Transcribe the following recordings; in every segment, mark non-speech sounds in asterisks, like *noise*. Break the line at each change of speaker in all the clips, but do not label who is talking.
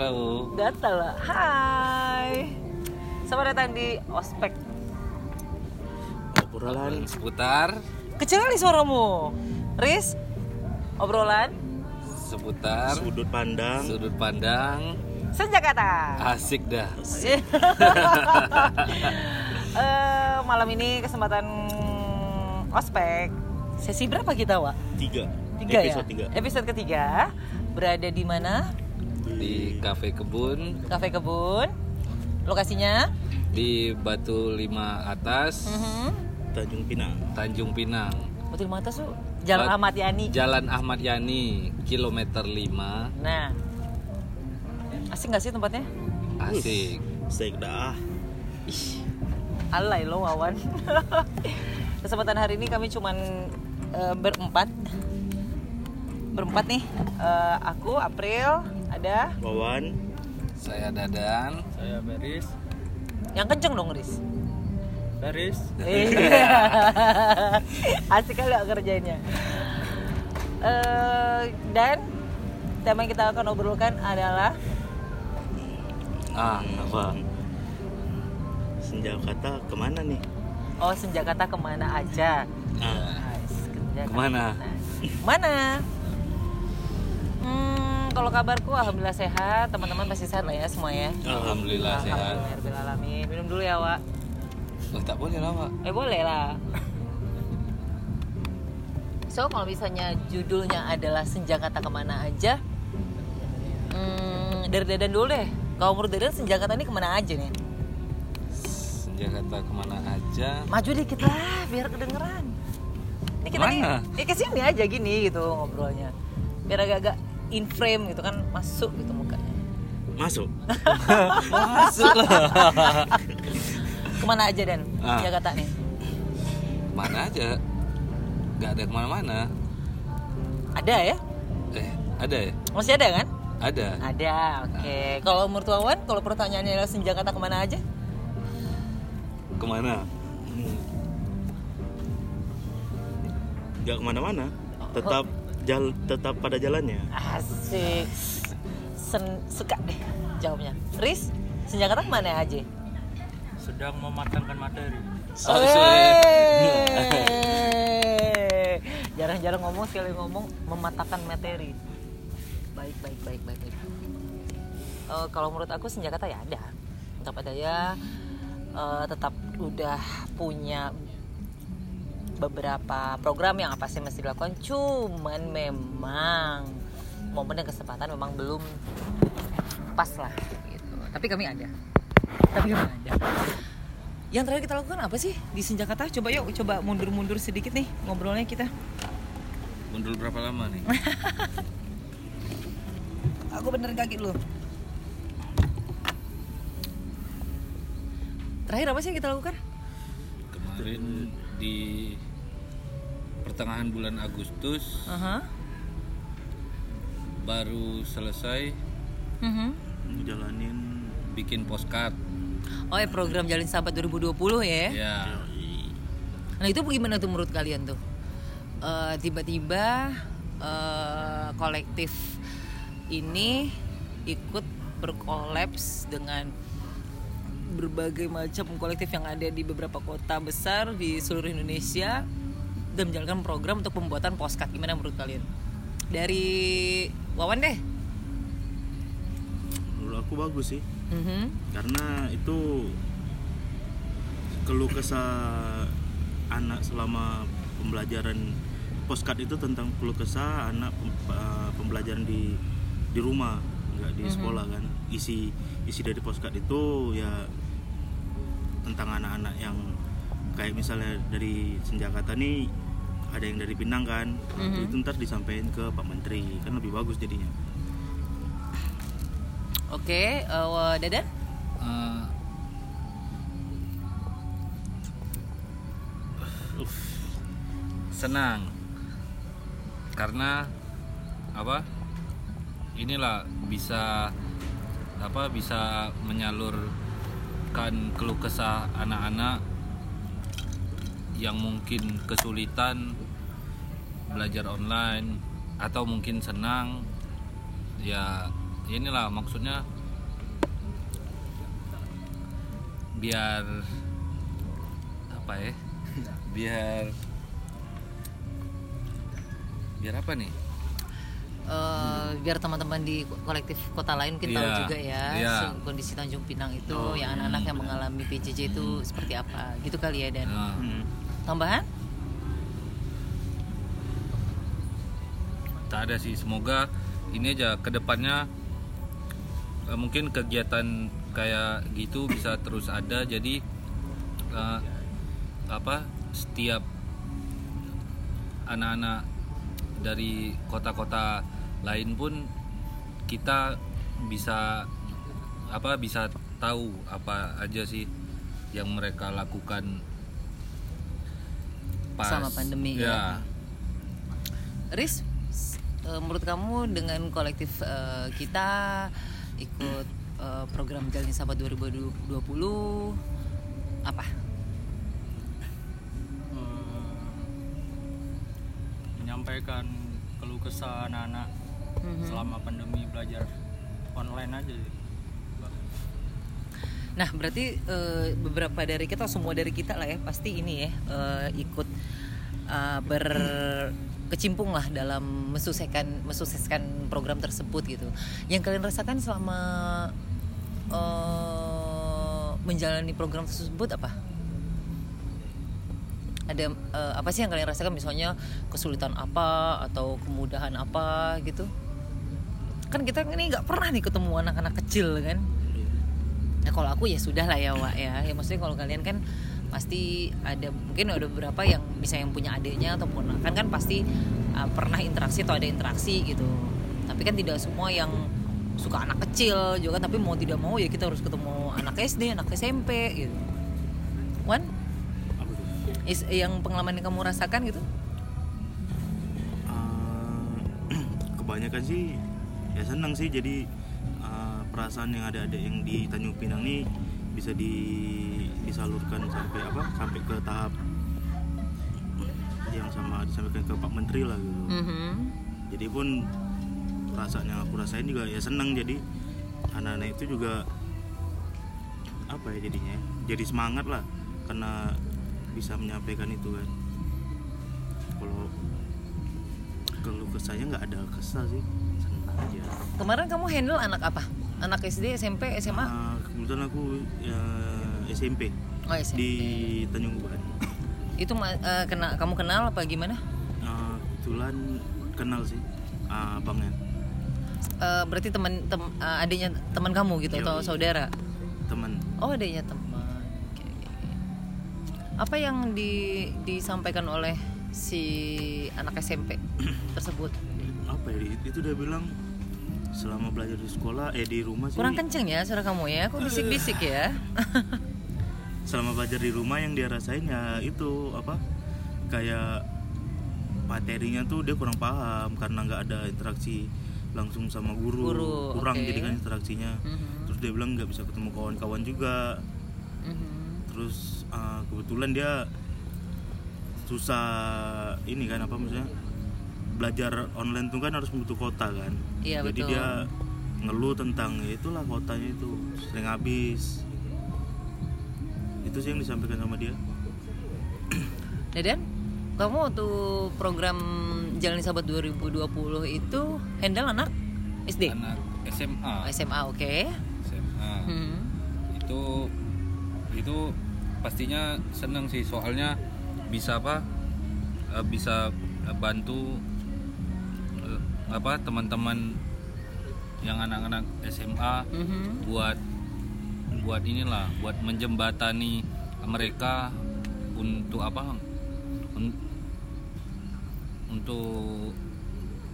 Halo.
Gatal lah. Hai. Selamat datang di Ospek.
obrolan
Seputar
Kecil kali suaramu. Riz, obrolan
seputar
sudut pandang
sudut pandang
senja kata.
asik dah. *laughs*
Eh, malam ini kesempatan Ospek. Sesi berapa kita, Wak?
tiga
Tiga
episode
ya?
tiga
Episode ketiga. Berada di mana?
Di Cafe Kebun
Cafe Kebun. Lokasinya?
di Batu Lima Atas,
Mhm.
Tanjung Pinang
Tanjung Pinang.
Betul mata su. Jalan
Bat-
Ahmad Yani.
Jalan Ahmad Yani, kilometer 5.
Nah. Asik gak sih tempatnya?
Asik.
Steak dah
Ih, alay lo Wawan. *laughs* Kesempatan hari ini kami cuman eh, berempat. Berempat nih. Eh, aku April, ada
Wawan
Saya Dadan.
Saya Beris.
yang kenceng dong, Riz.
Beris.
Iya. *laughs* *laughs* Asik kali kerjanya. Eh, dan tema yang kita akan obrolkan adalah
Ah, apa?
senja kata ke mana nih
oh senjakata ke mana aja.
ah,
Nice, Senjakata
Ke
mana? Mana? Hmm, kalau kabarku alhamdulillah sehat. Teman-teman pasti sehat lah ya semua ya.
Alhamdulillah sehat.
Alhamdulillah. Minum dulu ya, Wak.
Oh, tak boleh lah, Pak.
Eh boleh lah. So kalau misalnya judulnya adalah senjakata ke mana aja, hmm, dari Dadan dulu deh. Kalau menurut Dadan senjakata ini ke mana aja nih?
Senjakata ke mana aja?
Maju dikit lah biar kedengeran. Ini kita nih,
Mana?
ya ke sini aja gini gitu ngobrolnya. Biar agak-agak in frame gitu kan masuk gitu mukanya.
masuk *laughs*
Masuk lah.
Ke mana aja Dan?
Ah.
Jakarta nih.
Mana aja? Gak ada ke mana-mana.
Ada ya?
Eh, ada ya?
Masih ada kan?
Ada.
Ada, oke. Kalau menurut Wawan, kalau pertanyaannya adalah senjakata ke mana aja?
Ke mana?
Hmm. nggak ke mana-mana tetap jal tetap pada jalannya
Asik. Sen suka deh jawabnya. Riz, senjakata ke mana aja?
Sedang mematangkan materi.
Wey. *laughs* Jarang-jarang ngomong sekali ngomong mematahkan materi. Baik, baik, baik, baik. baik. Eh, kalau menurut aku senjakata ya ada. Tetap ada ya. eh, tetap udah punya beberapa program yang apa sih mesti dilakukan. Cuman memang momen dan kesempatan memang belum pas lah gitu. Tapi kami ada. Tapi kami ada. Yang terakhir kita lakukan apa sih di Senjakata? Coba yuk, coba mundur-mundur sedikit nih ngobrolnya kita.
Mundur berapa lama nih? *laughs*
Aku benerin kaki dulu. Terakhir apa sih yang kita lakukan?
Kemarin di pertengahan bulan Agustus
Aha.
baru selesai
Mhm.
jalanin
bikin postcard.
Oh ya program Jalin Sahabat 2020 ya.
Ya,
Nah itu bagaimana tuh menurut kalian tuh? Eh, Tiba-tiba eh, kolektif ini ikut berkolaps dengan berbagai macam kolektif yang ada di beberapa kota besar di seluruh Indonesia dan menjalankan program untuk pembuatan postcard. Gimana menurut kalian? Dari Wawan deh.
menurut aku bagus sih
Mhm.
karena itu keluh kesah anak selama pembelajaran postcard itu tentang keluh kesah anak eh, pembelajaran di di rumah nggak di sekolah kan isi isi dari postcard itu ya tentang anak-anak yang kayak misalnya dari Senjakata nih ada yang dari Pinang kan. Nah, itu ntar disampaikan ke Pak Menteri. Kan lebih bagus jadinya.
Oke, eh, Dadan?
eh, senang. Karena apa? Inilah bisa apa bisa menyalurkan keluh kesah anak-anak yang mungkin kesulitan belajar online atau mungkin senang ya inilah maksudnya biar apa ya? *laughs* Biar biar apa nih?
Eh, biar teman-teman di kolektif kota lain mungkin tahu
Iya,
juga ya
iya.
si- kondisi Tanjung Pinang itu
Oh,
yang
iya,
anak-anak yang mengalami PJJ itu seperti apa gitu kali ya dan.
Nah,
Hmm.
Tambahan?
Tak ada sih semoga ini aja ke depannya eh, mungkin kegiatan kayak gitu bisa terus ada. Jadi eh, apa setiap anak-anak dari kota-kota lain pun kita bisa apa bisa tahu apa aja sih yang mereka lakukan
Sama pandemi, ya.
ya
Riz eh, menurut kamu dengan kolektif eh, kita ikut eh, program Jalani Sahabat 2020 apa
Eh, menyampaikan keluh kesah anak-anak
Mhm.
selama pandemi belajar online aja sih.
Nah, berarti eh, beberapa dari kita, semua dari kita lah ya, pasti ini ya eh, ikut eh, berkecimpung lah dalam mensukseskan mensukseskan program tersebut gitu. Yang kalian rasakan selama eh, menjalani program tersebut apa? Ada eh, apa sih yang kalian rasakan? Misalnya kesulitan apa atau kemudahan apa gitu? Kan kita ini nggak pernah nih ketemu anak-anak kecil kan? Nah kalau aku ya sudah lah ya Wak ya. Ya maksudnya kalau kalian kan pasti ada mungkin ada beberapa yang bisa yang punya adiknya ataupun kan kan pasti uh, pernah interaksi atau ada interaksi gitu. Tapi kan tidak semua yang suka anak kecil juga kan tapi mau tidak mau ya kita harus ketemu anak SD, anak SMP gitu. Wan, is, yang pengalaman yang kamu rasakan gitu?
Eh, *clears throat* kebanyakan sih ya senang sih jadi perasaan yang ada ada yang di Tanjung Pinang nih bisa di disalurkan sampai apa sampai ke tahap yang sama disampaikan ke Pak Menteri lah gitu
Mhm.
jadi pun perasaan yang aku rasain juga ya senang jadi anak-anak itu juga apa ya jadinya ya, jadi semangat lah karena bisa menyampaikan itu kan kalau kalau kesahnya nggak ada kesah sih senang aja
Kemarin kamu handle anak apa? Anak SD, SMP, SMA?
Ah, kebetulan aku ya, SMP
Oh SMP.
di Tanjung Uban *laughs*
Itu eh, kena kamu kenal apa gimana?
Ah, kebetulan kenal sih ah, abangnya
Eh, berarti teman tem, eh, adiknya teman kamu gitu
Iya,
atau
iya.
saudara?
teman
Oh adiknya teman. Apa yang di, disampaikan oleh si anak SMP *clears throat* tersebut?
apa ya itu dia bilang selama belajar di sekolah eh di rumah sih
Kurang kenceng ya suara kamu ya? Kok bisik-bisik ya? *laughs*
selama belajar di rumah yang dia rasain ya itu apa kayak materinya tuh dia kurang paham karena nggak ada interaksi langsung sama guru,
Guru,
kurang
oke.
jadi kan interaksinya
Mhm,
terus dia bilang nggak bisa ketemu kawan-kawan juga
mhm.
terus uh, kebetulan dia susah ini kan apa maksudnya belajar online tuh kan harus butuh kota kan
Iya,
jadi
betul.
dia ngeluh tentang ya itulah kotanya itu sering habis itu sih yang disampaikan sama dia *clears throat*
Dadan, kamu waktu program Jalani Sahabat 2020 itu handle anak SD?
anak SMA
SMA, oke.
SMA
Hmm.
itu itu pastinya seneng sih soalnya bisa apa eh, bisa bantu apa teman-teman yang anak-anak SMA
Mhm.
buat buat inilah buat menjembatani mereka untuk apa Un- untuk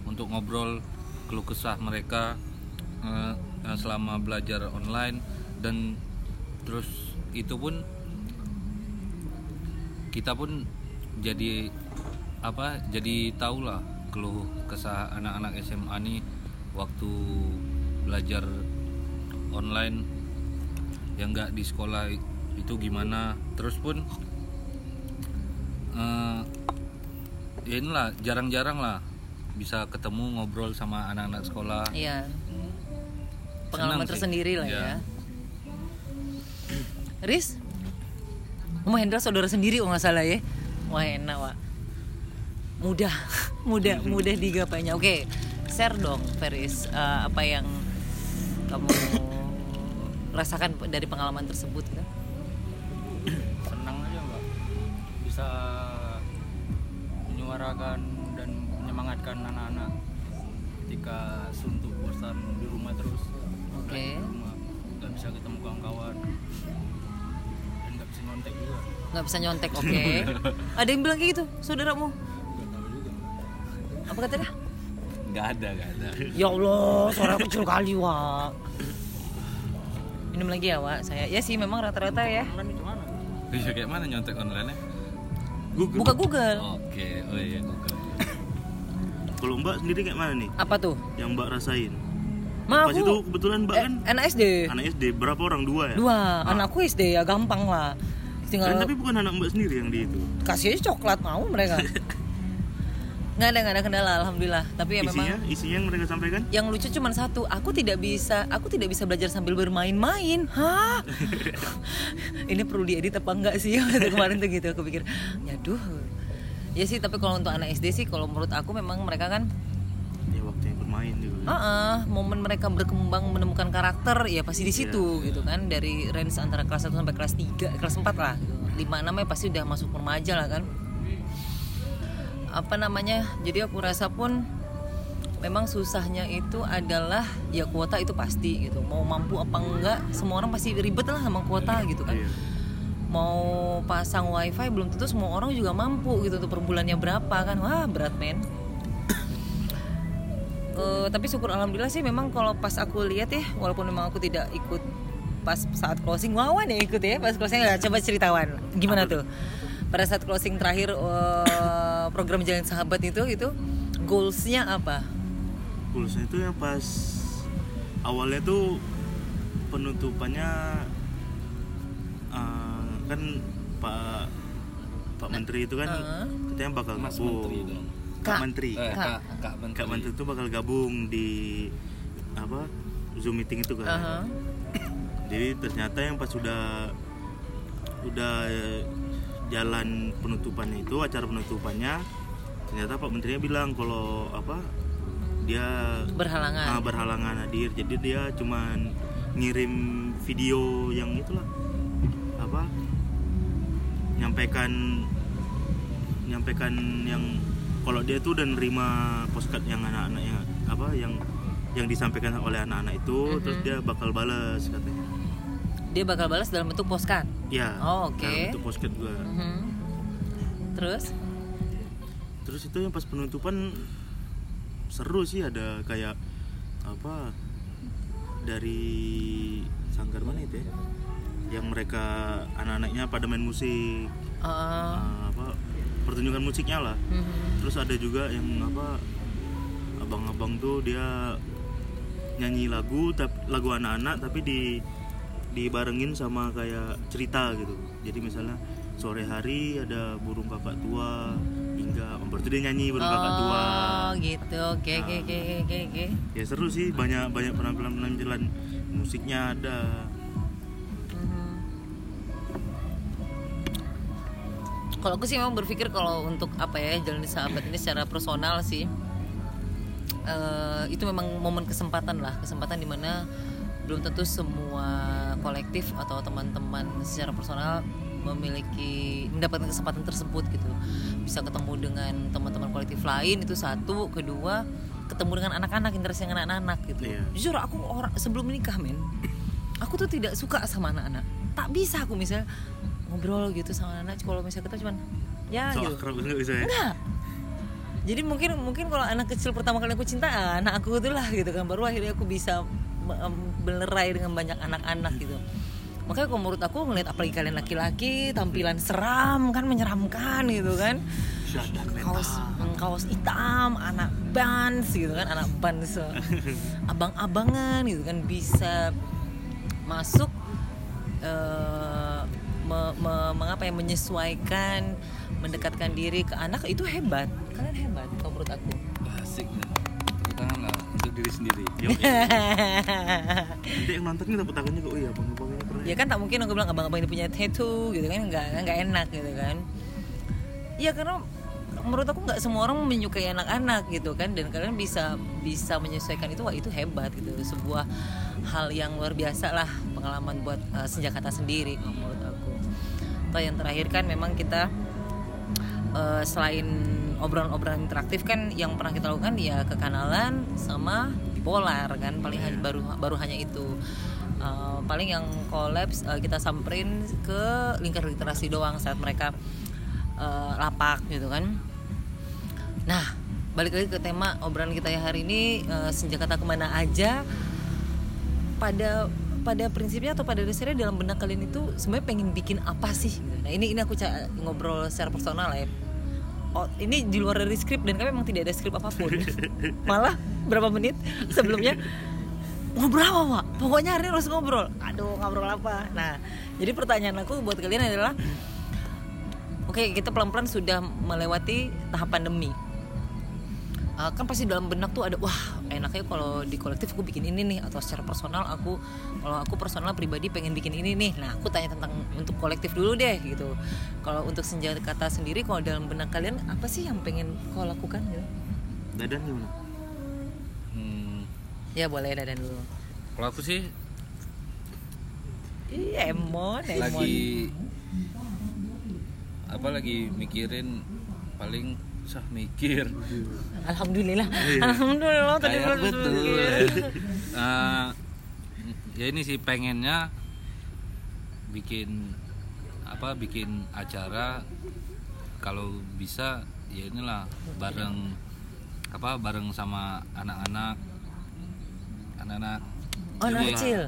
untuk ngobrol keluh kesah mereka eh, selama belajar online dan terus itu pun kita pun jadi apa jadi tahu lah keluh kesah anak-anak SMA nih waktu belajar online yang nggak di sekolah itu gimana terus pun eh, ya inilah jarang-jarang lah bisa ketemu ngobrol sama anak-anak sekolah
Iya. pengalaman
Senang sih.
tersendiri lah
Ya.
ya. Riz, Rumah Hendra saudara sendiri kalau nggak salah ya. Wah enak pak. Mudah, *laughs* mudah, mudah digapainya. Oke, share dong, Feris, eh, apa yang kamu rasakan dari pengalaman tersebut? Gitu?
senang aja mbak bisa menyuarakan dan menyemangatkan anak-anak ketika suntuk bosan di rumah terus
Oke.
Rumah nggak bisa ketemu kawan-kawan dan nggak bisa nyontek juga
Nggak bisa nyontek, oke? *laughs* Ada yang bilang kayak gitu, saudaramu? Apa kata dia?
nggak ada nggak ada
Ya Allah, suara kecil kali, Wak. Minum lagi ya, Wak. Saya ya sih memang rata-rata ya.
online itu mana
bisa kayak mana nyontek online
Google.
Buka Google.
oke oh iya Google *laughs*
Kalau Mbak sendiri kayak mana nih?
Apa tuh?
Yang Mbak rasain?
Ma,
Pas
aku
itu kebetulan Mbak
eh,
kan
anak SD.
anak SD berapa orang dua ya?
Dua. Anakku SD ya gampang lah.
Kan,
Tinggal
tapi bukan anak Mbak sendiri yang di itu.
kasih aja coklat mau mereka. *laughs* nggak ada nggak ada kendala alhamdulillah. Tapi ya
isinya,
memang
isinya yang mereka sampaikan
yang lucu cuma satu, aku tidak bisa, aku tidak bisa belajar sambil bermain-main. Hah? *laughs* Ini perlu diedit apa enggak sih? *laughs* Kemarin tuh gitu aku pikir, yaduh. Ya sih, tapi kalau untuk anak SD sih kalau menurut aku memang mereka kan
ya waktunya bermain juga. kan.
Heeh, momen mereka berkembang menemukan karakter ya pasti di situ
Iya,
gitu kan dari range antara kelas 1 sampai kelas 3, kelas 4 lah gitu. 5 6 ya pasti udah masuk remaja lah kan. Apa namanya? Jadi aku rasa pun memang susahnya itu adalah ya kuota itu pasti gitu. Mau mampu apa enggak, semua orang pasti ribet lah sama kuota gitu kan.
Iya.
Mau pasang wifi belum tentu semua orang juga mampu gitu tuh per bulannya berapa kan. Wah, berat men. *coughs* Eh, tapi syukur alhamdulillah sih memang kalau pas aku lihat ya walaupun memang aku tidak ikut pas saat closing wawan ya ikut ya pas closing ya, coba ceritawan gimana tuh pada saat closing terakhir eh, program jalan sahabat itu itu goalsnya apa
Pulsa itu yang pas awalnya tuh penutupannya eh, kan Pak Pak Menteri itu kan
Heeh.
katanya bakal
Mas
gabung.
Menteri dong.
Kak
Kak.
Menteri.
eh,
Kak.
kak kak menteri,
Kak Menteri itu bakal gabung di apa Zoom meeting itu kan.
Aha.
Jadi ternyata yang pas sudah udah jalan penutupannya itu acara penutupannya ternyata Pak Menterinya bilang kalau apa dia
berhalangan.
Ah, berhalangan hadir. Jadi dia cuman ngirim video yang itulah apa nyampaikan nyampaikan yang kalau dia tuh udah nerima postcard yang anak-anaknya apa yang yang disampaikan oleh anak-anak itu terus dia bakal balas katanya
dia bakal balas dalam bentuk postcard.
Ya
Oh, oke.
dalam bentuk postcard juga
Mhm. terus?
Terus itu yang pas penutupan seru sih ada kayak apa dari sanggar mana itu ya? Yang mereka anak-anaknya pada main musik. Uh, apa pertunjukan musiknya lah.
Mhm.
terus ada juga yang apa abang-abang tuh dia nyanyi lagu tapi lagu anak-anak tapi di dibarengin sama kayak cerita gitu. Jadi misalnya sore hari ada burung kakak tua hingga berarti dia nyanyi burung kakak tua.
Oh gitu. Oke oke
Nah.
oke oke oke
ya seru sih. Banyak banyak penampilan penampilan musiknya ada.
Mhm. Kalau aku sih memang berpikir kalau untuk apa ya jalan di sahabat ini secara personal sih eh, itu memang momen kesempatan lah. Kesempatan di mana belum tentu semua kolektif atau teman-teman secara personal memiliki mendapatkan kesempatan tersebut gitu. Bisa ketemu dengan teman-teman kolektif lain itu satu kedua ketemu dengan anak-anak interaksi dengan anak-anak gitu.
Iya.
jujur aku orang sebelum menikah men aku tuh tidak suka sama anak-anak. Tak bisa aku misal ngobrol gitu sama anak kalau misalnya kita cuman ya
so
gitu.
akrab nggak bisa ya
enggak. Jadi mungkin mungkin kalau anak kecil pertama kali aku cinta ah, anak aku itu lah gitu kan. Baru akhirnya aku bisa belerai dengan banyak anak-anak gitu. Makanya kalau menurut aku ngeliat apalagi kalian laki-laki tampilan seram kan menyeramkan gitu kan. Kaos mm, kaos hitam anak bans gitu kan anak bans. *laughs* Abang-abangan gitu kan bisa masuk eh, me- me- mengapa ya menyesuaikan mendekatkan diri ke anak itu hebat. Kalian hebat kalau menurut aku
diri sendiri. *laughs*
Nanti yang nonton kita takutnya kok oh iya bang abang ini pernah
ya kan tak mungkin aku bilang abang-abang ini punya tattoo gitu kan. Nggak nggak enak gitu kan. Ya karena menurut aku nggak semua orang menyukai anak-anak gitu kan. Dan kalian bisa bisa menyesuaikan itu wah itu hebat gitu. Sebuah hal yang luar biasa lah pengalaman buat uh, senjakata sendiri kalau menurut aku. Atau yang terakhir kan memang kita uh, selain obrolan-obrolan interaktif kan yang pernah kita lakukan ya kekanalan sama bipolar kan paling hanya baru baru hanya itu. Uh, paling yang kolaps uh, kita samperin ke lingkar literasi doang saat mereka uh, lapak gitu kan. Nah balik lagi ke tema obrolan kita ya hari ini uh, senjakata ke mana aja pada pada prinsipnya atau pada dasarnya dalam benak kalian itu sebenarnya pengen bikin apa sih? Nah ini ini aku ngobrol secara personal ya oh, ini di luar dari skrip dan kami memang tidak ada skrip apa pun. Malah berapa menit sebelumnya ngobrol apa pak? Pokoknya hari ini harus ngobrol. Aduh ngobrol apa? Nah jadi pertanyaan aku buat kalian adalah oke kita pelan-pelan sudah melewati tahap pandemi Uh, kan pasti dalam benak tuh ada wah enaknya kalau di kolektif aku bikin ini nih atau secara personal aku kalau aku personal pribadi pengen bikin ini nih. Nah aku tanya tentang untuk kolektif dulu deh gitu. Kalau untuk senjata kata sendiri kalau dalam benak kalian apa sih yang pengen kau lakukan gitu?
Dadan gimana?
Hmm,
ya boleh dadan dulu.
Kalau aku sih
Iya, emon, emon.
lagi apa lagi mikirin paling sah mikir
Alhamdulillah, alhamdulillah tadi
kayak betul. *laughs* Eh, ya ini sih pengennya bikin apa bikin acara kalau bisa ya inilah bareng apa bareng sama anak-anak anak-anak
Oh, anak
Jadi,
kecil.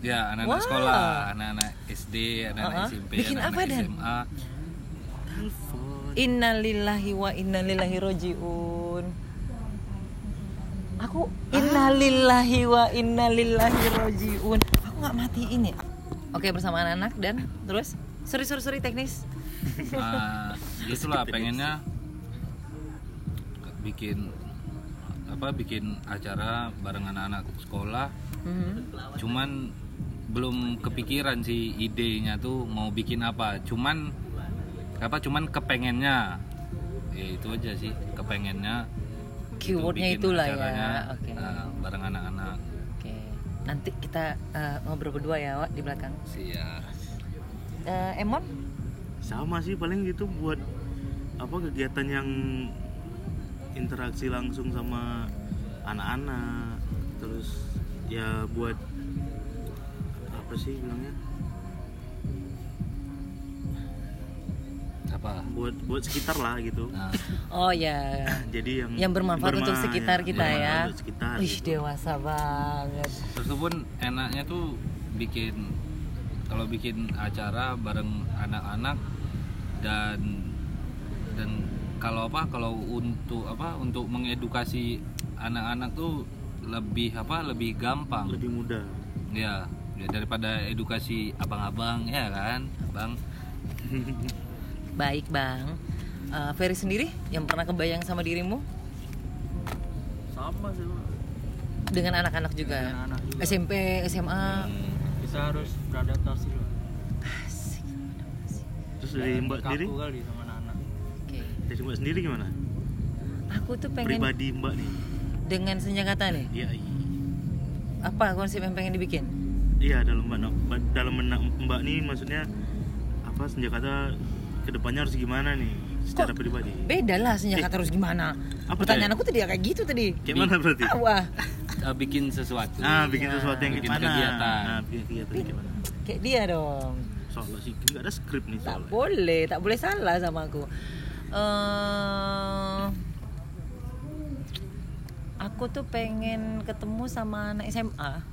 ya anak-anak
Wah.
sekolah anak-anak SD anak-anak
Uh-uh.
SMP
Bikin
anak-anak
apa, Dan?
SMA
telepon
Innalillahi wa innalillahi rojiun. Aku innalillahi wa innalillahi rojiun. Aku nggak mati ini. Oke bersama anak-anak dan terus sorry sorry sorry teknis.
Nah, *laughs* itulah pengennya bikin apa bikin acara bareng anak-anak sekolah
Mhm.
cuman belum kepikiran sih idenya tuh mau bikin apa cuman apa cuman kepengennya ya itu aja sih kepengennya itu
Keywordnya
bikin
itulah ya.
acaranya,
Oke.
nah, bareng anak-anak
Oke. Nanti kita eh, ngobrol berdua ya Wak di belakang.
siap
Eh, Emon?
sama sih paling gitu buat apa kegiatan yang interaksi langsung sama anak-anak terus ya buat apa sih bilangnya
apa
buat buat sekitar lah gitu
nah,
Oh ya. *laughs*
jadi yang
Yang bermanfaat untuk
berma-
sekitar kita
bermanfaat
ya.
untuk sekitar
Wih
gitu.
dewasa banget.
terus pun enaknya tuh bikin kalau bikin acara bareng anak-anak dan dan kalau apa kalau untuk apa untuk mengedukasi anak-anak tuh lebih apa lebih gampang
lebih mudah
ya, ya daripada edukasi abang-abang ya kan bang *laughs*
Baik bang. Eh, Ferry sendiri yang pernah kebayang sama dirimu
sama sih Pak.
dengan anak-anak juga.
Dengan anak juga.
SMP, SMA.
kita harus beradaptasi lah
terus dari mbak sendiri
kali sama anak-anak
Oke.
dari mbak sendiri gimana
Aku tuh pengen
pribadi mbak nih
dengan senjata nih.
iya iya
Apa konsep yang pengen dibikin?
Iya dalam mbak dalam mbak nih maksudnya apa senjata ke depannya harus gimana nih secara
Kok
pribadi
Beda lah senjata harus gimana?
Apa
Pertanyaan
tadi?
aku tadi kayak gitu tadi.
kayak mana berarti
Ah, Wah,
Eh, bikin sesuatu
nah bikin sesuatu yang
Bikin
kayak mana
kegiatan.
nah bikin kegiatan kayak mana
kayak dia dong.
soalnya sih nggak ada skrip nih
Tak
soalnya
boleh, tak boleh salah sama aku. eh aku tuh pengen ketemu sama anak SMA.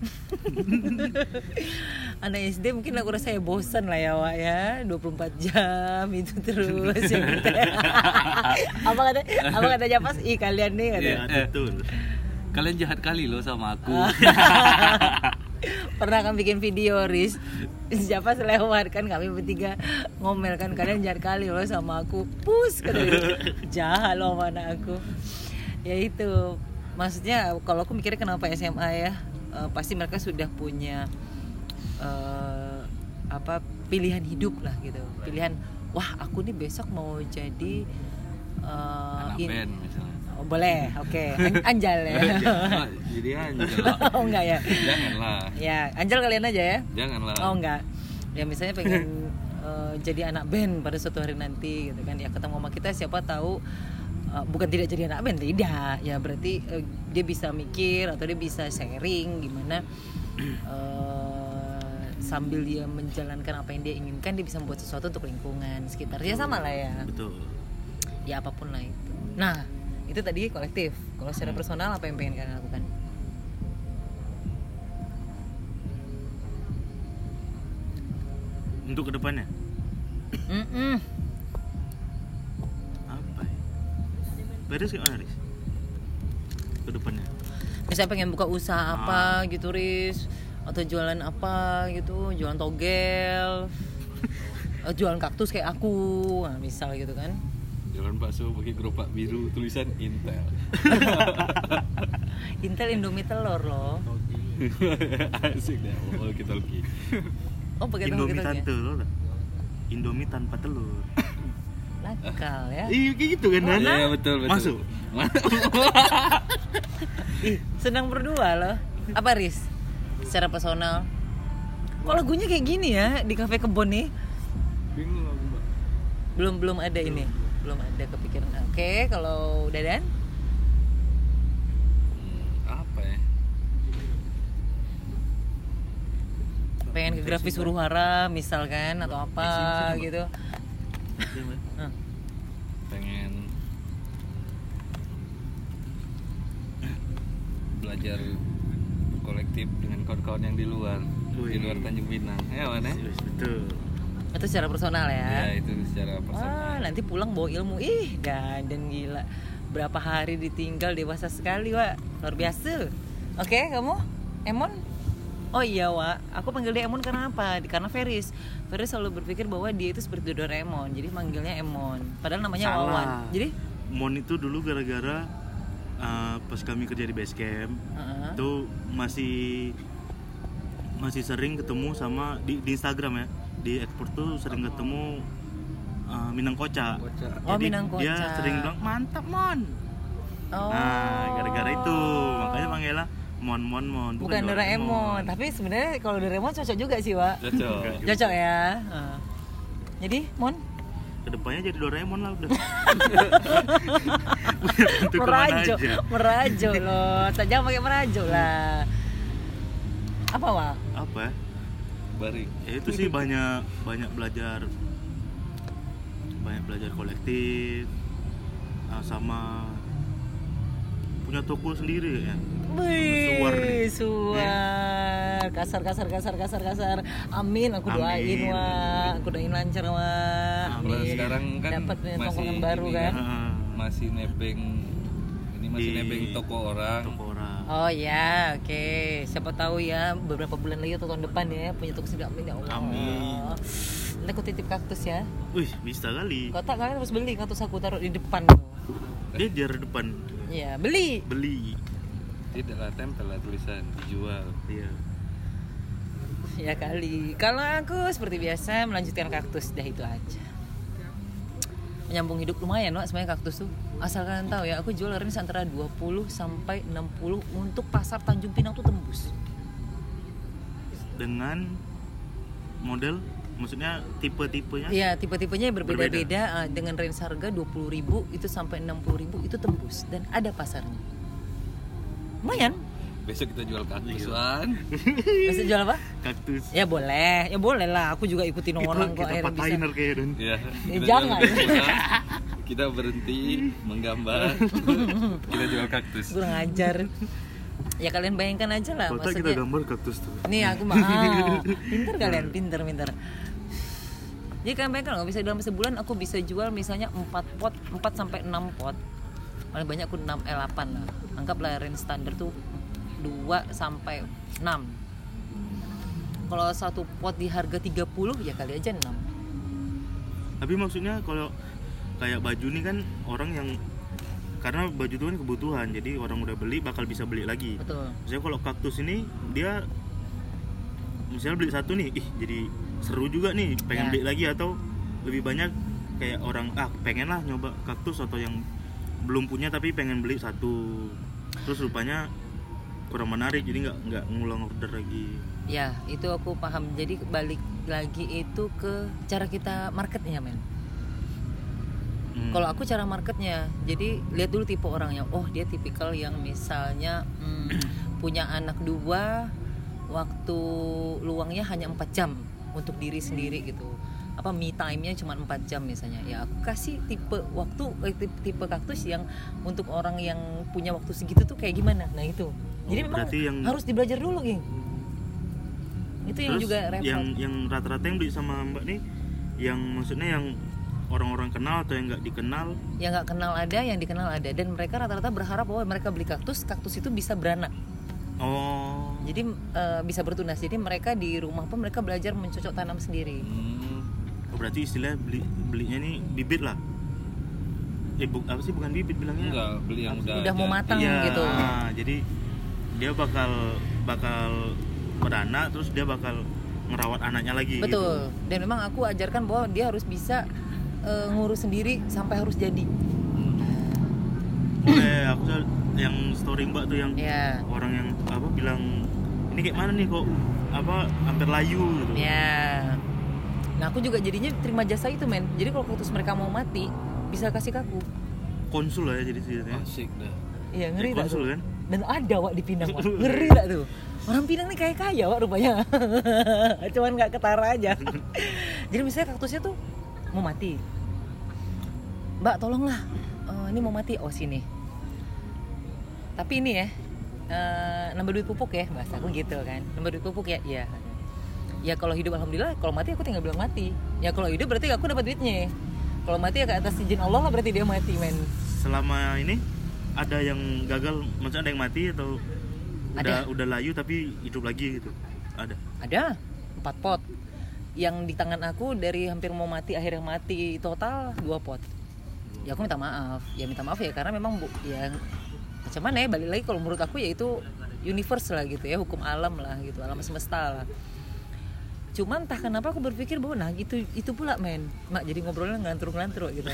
*laughs* anak SD mungkin aku rasa ya bosan lah ya Wak ya. 24 jam itu terus ya *laughs* apa kata apa katanya pas ih kalian nih kata
Iya betul.
Kalian jahat kali loh sama aku. *laughs*
Pernah kan bikin video Riz? Siapa selewat? Kan kami bertiga ngomel kan kalian jahat kali loh sama aku. Pus kata dia. jahat loh sama anak aku. Ya itu. Maksudnya kalau aku mikirnya kenapa SMA ya eh, pasti mereka sudah punya eh, apa pilihan hidup lah gitu. Pilihan wah aku nih besok mau jadi eh,
anak
in-
band misalnya.
Oh, boleh oke. *laughs* An- Anjal ya.
Ah, jadi anjel *laughs*
oh enggak ya.
Janganlah.
Ya Anjal kalian aja ya.
Janganlah.
Oh enggak. Ya misalnya pengen *laughs* eh, jadi anak band pada suatu hari nanti gitu kan. Ya ketemu sama kita siapa tahu eh, bukan tidak jadi anak band tidak. Ya berarti eh, dia bisa mikir atau dia bisa sharing gimana eh, sambil dia menjalankan apa yang dia inginkan dia bisa membuat sesuatu untuk lingkungan sekitar. Ya sama lah ya.
betul
Ya apa pun lah itu. Nah, itu tadi kolektif. Kalau secara personal apa yang pengen kalian lakukan?
untuk ke depannya
Mm-mm.
apa ya Beres gimana Riz? ke depannya
misalnya pengen buka usaha
Ah.
apa gitu Riz? Atau jualan apa gitu jualan togel atau *laughs* jualan kaktus kayak aku. Nah, misal gitu kan.
Jualan bakso pakai gerobak biru tulisan Intel. *laughs*
Intel Indomie telur loh. *laughs*
Asik deh oh kita lagi
oh pakai telur
Indomie lah. Indomie tanpa telur
nakal ya.
Iya kayak gitu kan Dan?
Iya betul betul.
Masuk.
Ih, *laughs* senang berdua loh. Apa Riz? Secara personal. Kok lagunya kayak gini ya di kafe kebon nih?
Bingung aku mbak.
Belum belum ada ini. Belum ada kepikiran. Oke kalau Dadan
Hmm, apa ya?
Pengen ke grafis huru hara misalkan atau apa? gitu
Pengen belajar kolektif dengan kawan-kawan yang di luar di
Wih.
luar Tanjung Pinang. Ya mana
Yes, betul.
Itu secara personal
ya?
Ya
itu secara
Wah,
personal.
nanti pulang bawa ilmu. Ih dan gila. Berapa hari ditinggal dewasa sekali wa luar biasa. Oke kamu? Emon oh iya wa aku panggil dia Emon karena apa? Karena Feris. Feris selalu berpikir bahwa dia itu seperti Doraemon jadi manggilnya Emon. Padahal namanya
Salah.
Wawan. Jadi?
Mon itu dulu gara-gara uh, pas kami kerja di base camp
Heeh.
itu masih masih sering ketemu sama di, di Instagram ya. Di ekspor tuh sering ketemu uh, Minang Koca
Oh,
Jadi
Minang
dia sering bilang mantap Mon.
Oh.
Nah gara-gara itu. Makanya panggilnya Mon Mon Mon.
Bukan Doraemon. Tapi sebenarnya kalau Doraemon cocok juga sih wa
cocok.
Cocok. Ya. Heeh. jadi Mon?
Ke depannya jadi Doraemon lah udah. *laughs*
Merajo.
Aja.
merajo loh. Jangan pakai merajo lah. Apa wa
apa? Ya?
barik
ya itu sih banyak banyak belajar. Banyak belajar kolektif. Uh, sama punya toko sendiri ya Suar.
Wih, suar. Kasar, kasar, kasar, kasar, kasar. Amin, aku doain,
Amin.
Wak. Aku doain lancar, Wak.
Amin.
Sekarang kan
Dapat
masih
tongkongan baru
ini
kan.
Heeh.
masih nebeng ini masih
Di
nebeng toko orang
toko orang
Oh ya, oke. Siapa tahu ya beberapa bulan lagi atau tahun depan ya punya toko sendiri. Amin ya Allah.
Amin.
Nanti aku titip kaktus ya.
wih bisa kali
Kotak kalian harus beli kaktus aku taruh di depan.
dia di depan
Iya, beli.
beli
tidaklah tempel lah tulisan dijual
iya
Ya kali. Kalau aku seperti biasa melanjutkan kaktus dah itu aja. Menyambung hidup lumayan loh sebenarnya kaktus tuh. Asal kalian tahu ya, aku jual range antara 20 sampai 60 untuk pasar Tanjung Pinang tuh tembus.
dengan model maksudnya tipe-tipenya
Iya, tipe-tipenya berbeda-beda eh, dengan range harga 20.000 itu sampai 60.000 itu tembus dan ada pasarnya. Lumayan.
besok kita jual kaktus
Iya. *laughs*
Bisa jual apa?
kaktus
Ya boleh, ya boleh lah. Aku juga ikutin orang kok
kita
akhirnya bisa.
patahin kayak dan
ya, kita
jangan.
kita berhenti menggambar *laughs* kita jual kaktus
Kurang ajar. Ya kalian bayangkan aja lah
kota kita
maksudnya.
gambar kaktus tuh
Nih aku mau. *laughs* pinter kalian, pinter, pinter. Jadi kalian bayangkan nggak bisa dalam sebulan aku bisa jual misalnya 4 pot, 4 sampai 6 pot. Paling banyak aku 6 eh 8 lah. Anggaplah range standar tuh 2 sampai 6. Kalau satu pot di harga 30 ya kali aja 6.
tapi maksudnya kalau kayak baju nih kan orang yang karena baju itu kan kebutuhan jadi orang udah beli bakal bisa beli lagi
betul
Misalnya kalau kaktus ini dia misalnya beli satu nih, ih jadi seru juga nih, pengen
Ya.
beli lagi atau lebih banyak kayak orang ah pengen lah nyoba kaktus atau yang belum punya tapi pengen beli satu, terus rupanya kurang menarik jadi nggak nggak ngulang order lagi.
ya itu aku paham jadi balik lagi itu ke cara kita marketnya men
Hmm.
Kalau aku cara marketnya, jadi lihat dulu tipe orangnya. Oh dia tipikal yang misalnya hmm, *clears throat* punya anak dua, waktu luangnya hanya empat jam untuk diri sendiri gitu. Apa me time-nya cuma 4 jam misalnya. Ya aku kasih tipe waktu eh, tipe, tipe kaktus yang untuk orang yang punya waktu segitu tuh kayak gimana. Nah itu. Jadi
Oh,
memang
yang-
harus dibelajar dulu, geng. Itu yang
Terus
juga repot.
yang yang rata-rata yang beli sama mbak nih, yang maksudnya yang orang-orang kenal atau yang nggak dikenal,
yang nggak kenal ada, yang dikenal ada, dan mereka rata-rata berharap bahwa mereka beli kaktus, kaktus itu bisa beranak.
oh
Jadi eh, bisa bertunas. Jadi mereka di rumah pun mereka belajar mencocok tanam sendiri.
Hmm,
Oh, berarti istilah beli belinya nih bibit lah. Eh bu, apa sih bukan bibit bilangnya?
enggak beli yang udah
Udah mau matang
Iya,
gitu.
ah, jadi dia bakal bakal beranak terus dia bakal ngerawat anaknya lagi. gitu.
Betul. Dan memang aku ajarkan bahwa dia harus bisa eh, ngurus sendiri sampai harus jadi.
Gitu. Boleh aku tuh yang story mbak tuh yang
Ya.
orang yang apa bilang ini kayak mana nih kok apa hampir layu gitu.
Ya. Nah aku juga jadinya terima jasa itu men. Jadi kalau kaktus mereka mau mati bisa kasih ke aku.
Konsul lah ya jadi ceritanya.
asik dah
Iya ngeri tak
konsul
tuh?
kan?
Dan ada wak di Pinang wak. *laughs* Ngeri tak tuh? Orang Pinang nih kayak kaya wak rupanya. *laughs* Cuman nggak ketara aja. *laughs* Jadi misalnya kaktusnya tuh mau mati. Mbak tolonglah. Eh, ini mau mati. Oh sini. Tapi ini ya. Eh, nambah duit pupuk ya bahasa aku gitu kan. Nambah duit pupuk ya. Iya. Ya kalau hidup alhamdulillah. Kalau mati aku tinggal bilang mati. Ya kalau hidup berarti aku dapat duitnya. Kalau mati ya ke atas izin Allah lah berarti dia mati men.
Selama ini ada yang gagal, maksudnya ada yang mati atau udah
Ada.
udah layu tapi hidup lagi gitu. Ada.
Ada empat pot. Yang di tangan aku dari hampir mau mati akhirnya mati total dua pot. Ya aku minta maaf. Ya minta maaf ya karena memang bu, ya macam mana ya balik lagi kalau menurut aku ya itu universe lah gitu ya hukum alam lah gitu alam semesta lah. Cuman entah kenapa aku berpikir bahwa nah gitu itu pula men. Mak jadi ngobrolnya ngelantur-ngelantur gitu.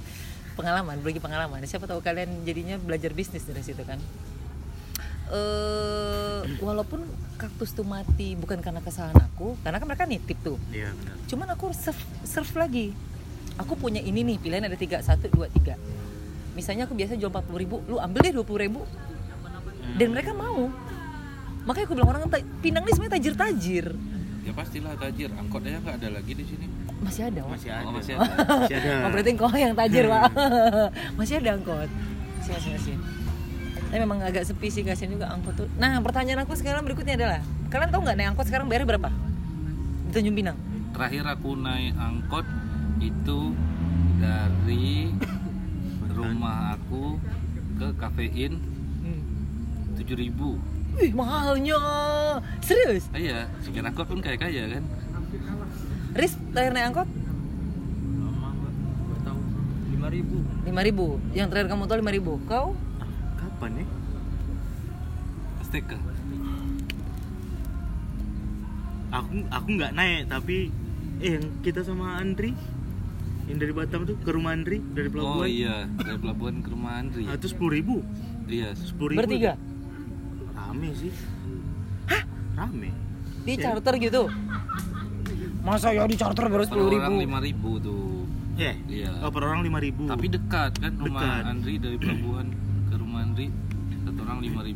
*laughs* pengalaman, berbagi pengalaman. Siapa tahu kalian jadinya belajar bisnis dari situ kan eh walaupun kaktus tuh mati bukan karena kesalahan aku karena kan mereka nitip tuh
Iya benar.
cuman aku serve, serve lagi aku punya ini nih pilihan ada tiga satu dua tiga misalnya aku biasa jual 40 ribu lu ambil deh 20 ribu. Dan mereka mau. Makanya aku bilang orang "Ta- Pinang ini sebenarnya tajir-tajir.
Ya pastilah tajir. Angkotnya nggak ada lagi di sini.
Masih ada Wak.
Masih ada.
Oh, masih *laughs* ada.
Masih ada.
Oh, berarti kau yang tajir pak. *laughs* Masih ada angkot. Masih masih masih tapi memang agak sepi sih kasihan juga angkot tuh. Nah pertanyaan aku sekarang berikutnya adalah kalian tahu nggak naik angkot sekarang bayarnya berapa? Di Tanjung Pinang.
Terakhir aku naik angkot itu dari rumah aku ke kafein
hmm.
7000
Wih mahalnya. Serius?
Ah, iya supir angkot pun kayak kaya kan?
Riz terakhir naik angkot?
Nggak tahu. lima ribu.
5000 yang terakhir kamu tahu 5000 kau?
Ah, kapan ya?
STK
Aku aku nggak naik tapi eh yang kita sama Andri yang dari Batam tuh ke rumah Andri dari
oh
pelabuhan.
iya dari pelabuhan ke rumah Andri
Ah, itu sepuluh ribu.
iya
Sepuluh ribu.
bertiga
Rame sih. Hah? Rame.
di
Ya.
charter gitu masa ya di charter baru
per
sepuluh
orang
ribu
5000 tuh
Ya.
Iya.
Oh, per orang lima ribu.
tapi dekat kan rumah
Dekat.
Andri dari pelabuhan ke rumah Andri satu orang 5000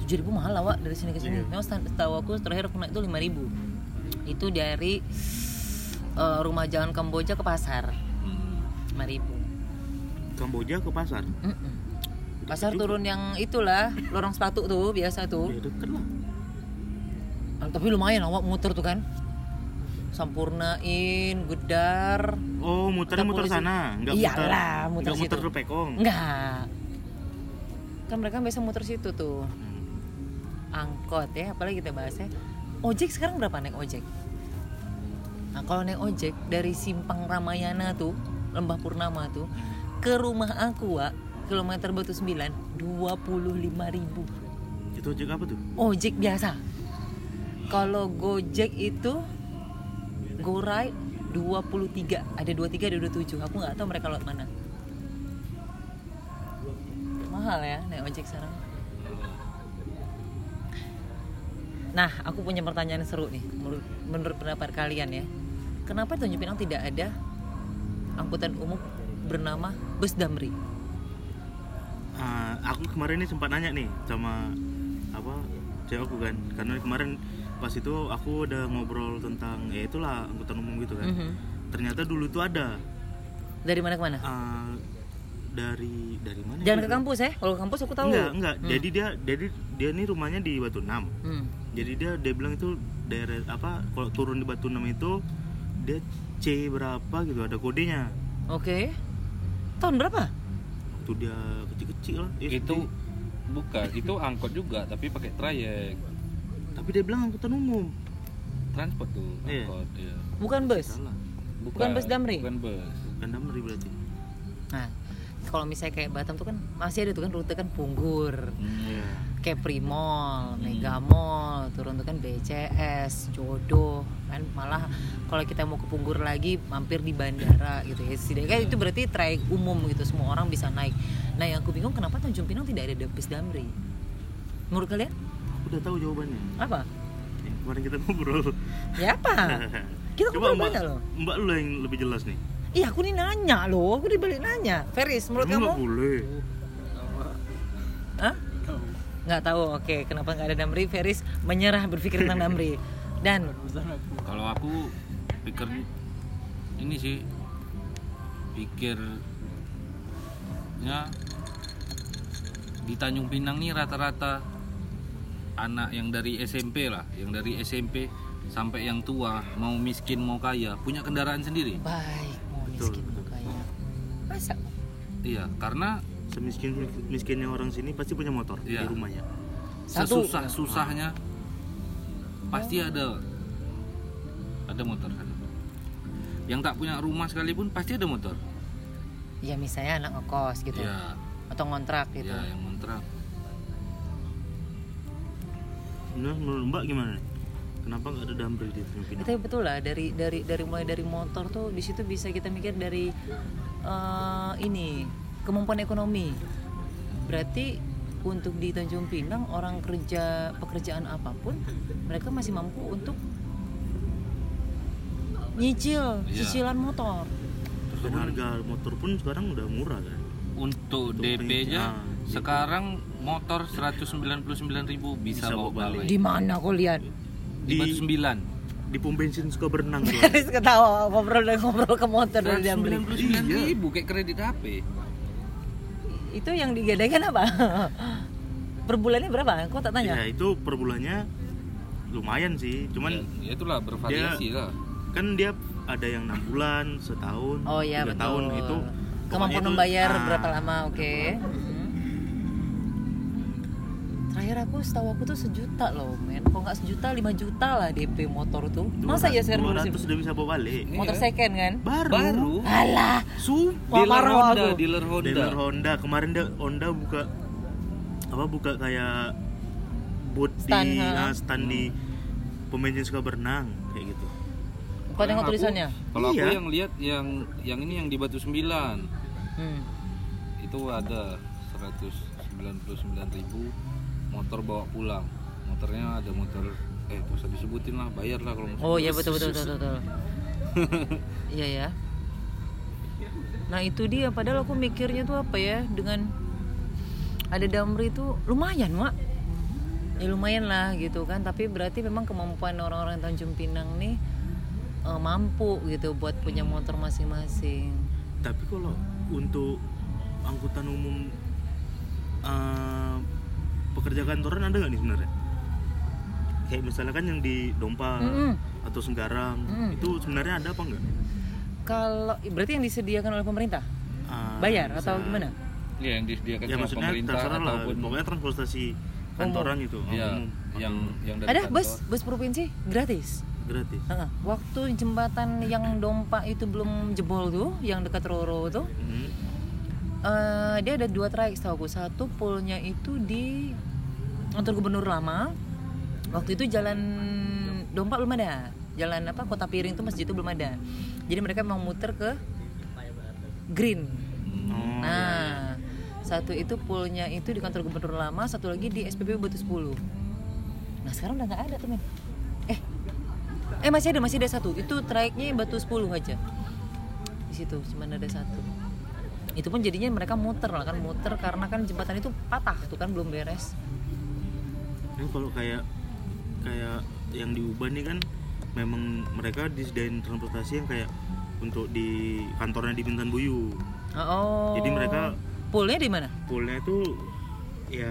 tujuh ribu mahal lah Wak dari sini ke sini.
Iya.
Memang setahu aku terakhir aku naik itu lima ribu. Itu dari eh, rumah jalan Kamboja ke pasar
hmm.
lima ribu.
Kamboja ke pasar.
Pasar
juga.
turun yang itulah lorong sepatu tuh biasa tuh.
Ya deket lah.
Ah, Tapi lumayan awak muter tuh kan. Sampurnain, Gedar.
Oh, muter
polisi.
sana, enggak
Iyalah, muter
enggak muter
situ.
ke Pekong.
Enggak. Kan mereka biasa muter situ tuh.
Hmm.
angkot ya apalagi kita bahasnya ojek sekarang berapa naik ojek nah kalau naik ojek dari simpang Ramayana tuh Lembah Purnama tuh ke rumah aku Wak kilometer batu 9 25.000 ribu.
Itu ojek apa tuh?
Ojek biasa. Kalau gojek itu go ride 23 ada 23 ada 27 aku nggak tahu mereka lewat mana. Mahal ya naik ojek sekarang nah aku punya pertanyaan seru nih menurut, menurut pendapat kalian ya. Kenapa di Tanjung Pinang tidak ada angkutan umum bernama bus Damri?
Ah, aku kemarin ini sempat nanya nih sama apa cewek aku kan. Karena kemarin pas itu aku udah ngobrol tentang ya itulah angkutan umum gitu kan.
Mhm.
ternyata dulu tuh ada.
Dari mana ke mana?
Ah, dari dari mana
jangan
gitu?
ke kampus ya kalau ke kampus aku tahu.
Enggak enggak.
Hmm.
jadi dia jadi dia ini rumahnya di Batu Enam.
Hmm.
Jadi dia dia bilang itu daerah apa kalau turun di Batu Enam itu dia C berapa gitu ada kodenya
Oke. Tahun berapa?
waktu dia kecil-kecil lah SD.
itu bukan itu angkot juga tapi pakai trayek
tapi dia bilang angkutan umum
transport tuh
Iya.
angkot iya.
Bukan bus.
salah
Bukan bus Damri?
bukan bus
bukan Damri berarti
Nah, kalau misalnya kayak Batam tuh kan masih ada tuh kan rute kan Punggur,
Hmm.
Iya.
kayak Primol, Megamall, turun tuh kan BCS, Jodoh, kan malah kalau kita mau ke Punggur lagi mampir di bandara gitu ya. Setidaknya itu berarti trayek umum gitu, semua orang bisa naik. Nah, yang aku bingung kenapa Tanjung Pinang tidak ada bus Damri? Menurut kalian
aku udah tahu jawabannya
apa?
Kemarin kita ngobrol
Ya apa? *laughs* Kita
coba
ngobrol
mbak
banyak loh.
mbak lu yang lebih jelas nih
Iya aku nih nanya loh, aku dibalik nanya. Feris, menurut
Emang
kamu?
nggak boleh
Hah? Nggak tahu. Oke, kenapa nggak ada Damri? Feris menyerah berpikir tentang *laughs* Damri. Dan
kalau aku pikir ini sih pikirnya di Tanjung Pinang nih rata-rata anak yang dari SMP lah yang dari SMP sampai yang tua mau miskin mau kaya punya kendaraan sendiri
baik mau
Betul,
miskin mau
betul.
kaya. Masa?
iya karena
semiskin miskinnya orang sini pasti punya motor
Iya.
di rumahnya
Satu.
sesusah susahnya pasti ada ada motor kan yang tak punya rumah sekalipun pasti ada motor
Ya misalnya anak ngekos gitu.
ya
Atau ngontrak gitu.
ya yang kontrak
Nah, menurut mbak gimana nih? kenapa nggak ada Damri di Pinang
Itu betul lah dari dari dari mulai dari motor tuh di situ bisa kita mikir dari eh, ini kemampuan ekonomi. Berarti untuk di Tanjung Pinang orang kerja pekerjaan apa pun mereka masih mampu untuk nyicil
Iya.
cicilan motor.
dan harga motor pun sekarang udah murah kan
untuk
Untuk
DP nya
pengisian.
sekarang motor 199.000 bisa,
Bisa
bawa balik
Di mana kau lihat?
di,
Di-
Batu Sembilan
di pom bensin suka berenang *laughs* tuh
Haris ketawa ngobrol dan ngobrol ke motor dari Damri.
199.000 kayak kredit HP
Itu yang digadaikan apa? per bulannya berapa? Kok tak tanya?
ya itu per bulannya lumayan sih cuman
ya, ya itulah bervariasi lah
kan dia ada yang enam bulan setahun
Oh iya
tiga
betul.
tahun itu
Kemampuan
itu-
membayar
ah,
berapa lama? Oke. Mhm. Terakhir aku setahu aku tuh sejuta loh, men. Kalau nggak sejuta, 5 juta lah DP motor tuh. Masa ya sekarang
200
masih
sudah bisa bawa balik
motor
Iya.
second kan?
baru,
baru
Alah,
Sumpah.
Dealer
marah
Honda
aku.
dealer Honda
Dealer Honda kemarin dia Honda buka apa buka kayak booth
Stand,
di
ha.
ah, stand di pemain suka berenang kayak gitu
kau tengok
aku-
tulisannya?
kalau aku
Iya.
yang lihat yang yang ini yang di Batu Sembilan
Hmm.
itu ada 199.000 motor bawa pulang motornya ada motor eh usah disebutin lah bayar lah kalau mau
Oh iya betul betul betul betul. *laughs* Iya ya. Nah itu dia padahal aku mikirnya tuh apa ya dengan ada Damri itu lumayan mak. Ya lumayan lah gitu kan tapi berarti memang kemampuan orang-orang Tanjung Pinang nih eh, mampu gitu buat punya motor masing-masing.
tapi kalau untuk angkutan umum eh, pekerja kantoran ada nggak nih sebenarnya kayak misalnya kan yang di Dompa
Mm-mm.
atau Senggarang
Mm.
itu sebenarnya ada apa enggak
Kalau berarti yang disediakan oleh pemerintah bayar atau gimana?
ya yang disediakan
ya maksudnya
pemerintah
terserah lah
ataupun
pokoknya transportasi kantoran itu
ya
umum
yang yang dari
Ada
kantor.
bus bus provinsi gratis.
gratis
Heeh. Waktu jembatan yang Dompa itu belum jebol tuh, yang dekat Roro tuh,
Hmm.
Eh, dia ada dua trayek setahu aku. Satu poolnya itu di kantor gubernur lama. Waktu itu jalan Dompak belum ada. Jalan apa Kota Piring itu masjid itu belum ada. Jadi mereka mau muter ke Green.
Oh,
Nah, satu itu poolnya itu di kantor gubernur lama, satu lagi di SPBU Batu 10. Nah, sekarang udah nggak ada tuh, men. Eh. Eh, masih ada, masih ada satu. Itu trayeknya Batu 10 aja. Di situ cuma ada satu. Itu pun jadinya mereka muter lah kan, muter karena kan jembatan itu patah tuh kan belum beres.
Ini kalau kayak kayak yang di Uban nih kan memang mereka disediain transportasi yang kayak untuk di kantornya di Bintan Buyu.
Oh.
Jadi mereka
poolnya di mana?
poolnya itu ya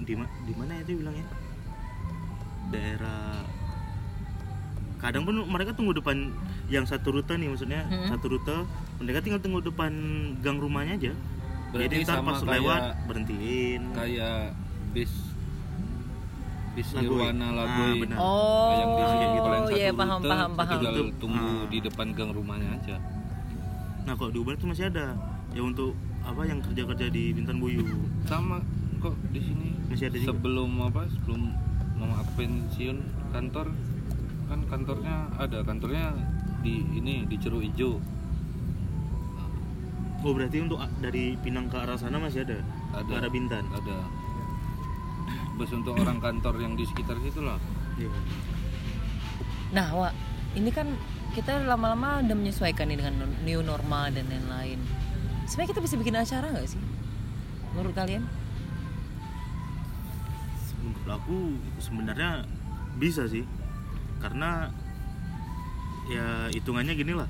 di di mana ya itu bilangnya daerah kadang pun mereka tunggu depan yang satu rute nih maksudnya
Hmm.
satu rute mereka tinggal tunggu depan gang rumahnya aja
Berarti
jadi ntar pas
kayak-
lewat berhentiin
kayak bis bis. Nirwana
Ah,
Lagoy
benar.
Oh,
yang di sini gitu yang
iya
satu
paham
rute,
paham paham.
tinggal tunggu
ah.
di depan gang rumahnya aja
nah kalau di Uban itu masih ada ya untuk apa yang kerja kerja di Bintan Buyu
sama kok di sini
Masih ada juga?
sebelum apa sebelum mama aku pensiun kantor kan kantornya ada kantornya di ini di Ceruk Ijo
oh berarti untuk a- dari Pinang ke arah sana masih ada
ada
ke arah Bintan
ada bus untuk orang kantor yang di sekitar situ lah
Iya.
Nah, Wak, ini kan kita lama-lama udah menyesuaikan nih dengan new normal dan lain-lain. Sebenarnya kita bisa bikin acara nggak sih? Menurut kalian?
menurut aku sebenarnya bisa sih karena ya hitungannya gini lah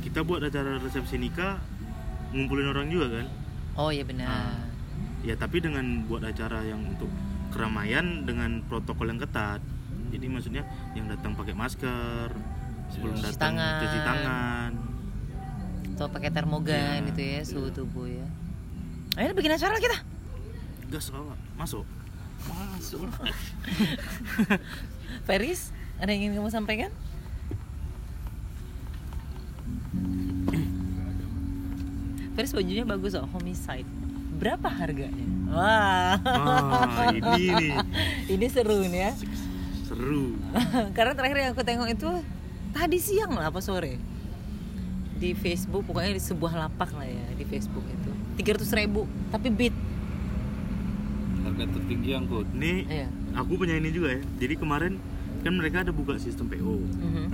kita buat acara resepsi nikah ngumpulin orang juga kan
Oh iya benar.
Ah. ya tapi dengan buat acara yang untuk keramaian dengan protokol yang ketat jadi maksudnya yang datang pakai masker sebelum
Cuci
datang
tangan.
cuci tangan
Atau pakai termogan
Iya,
gitu ya, suhu
iya.
tubuh ya. Ayo bikin acara lah kita.
gas awak masuk masuk *laughs*
Feris, ada yang ingin kamu sampaikan? Feris bajunya bagus loh, homicide. Berapa harganya? Wah,
ah ini nih *laughs*
ini seru nih ya.
seru *laughs*
Karena terakhir yang aku tengok itu tadi siang lah apa sore di Facebook pokoknya di sebuah lapak lah ya di Facebook itu 300 ribu tapi beat
harga tertinggi angkut
ini
Iya.
aku punya ini juga ya jadi kemarin kan mereka ada buka sistem PO
Mhm.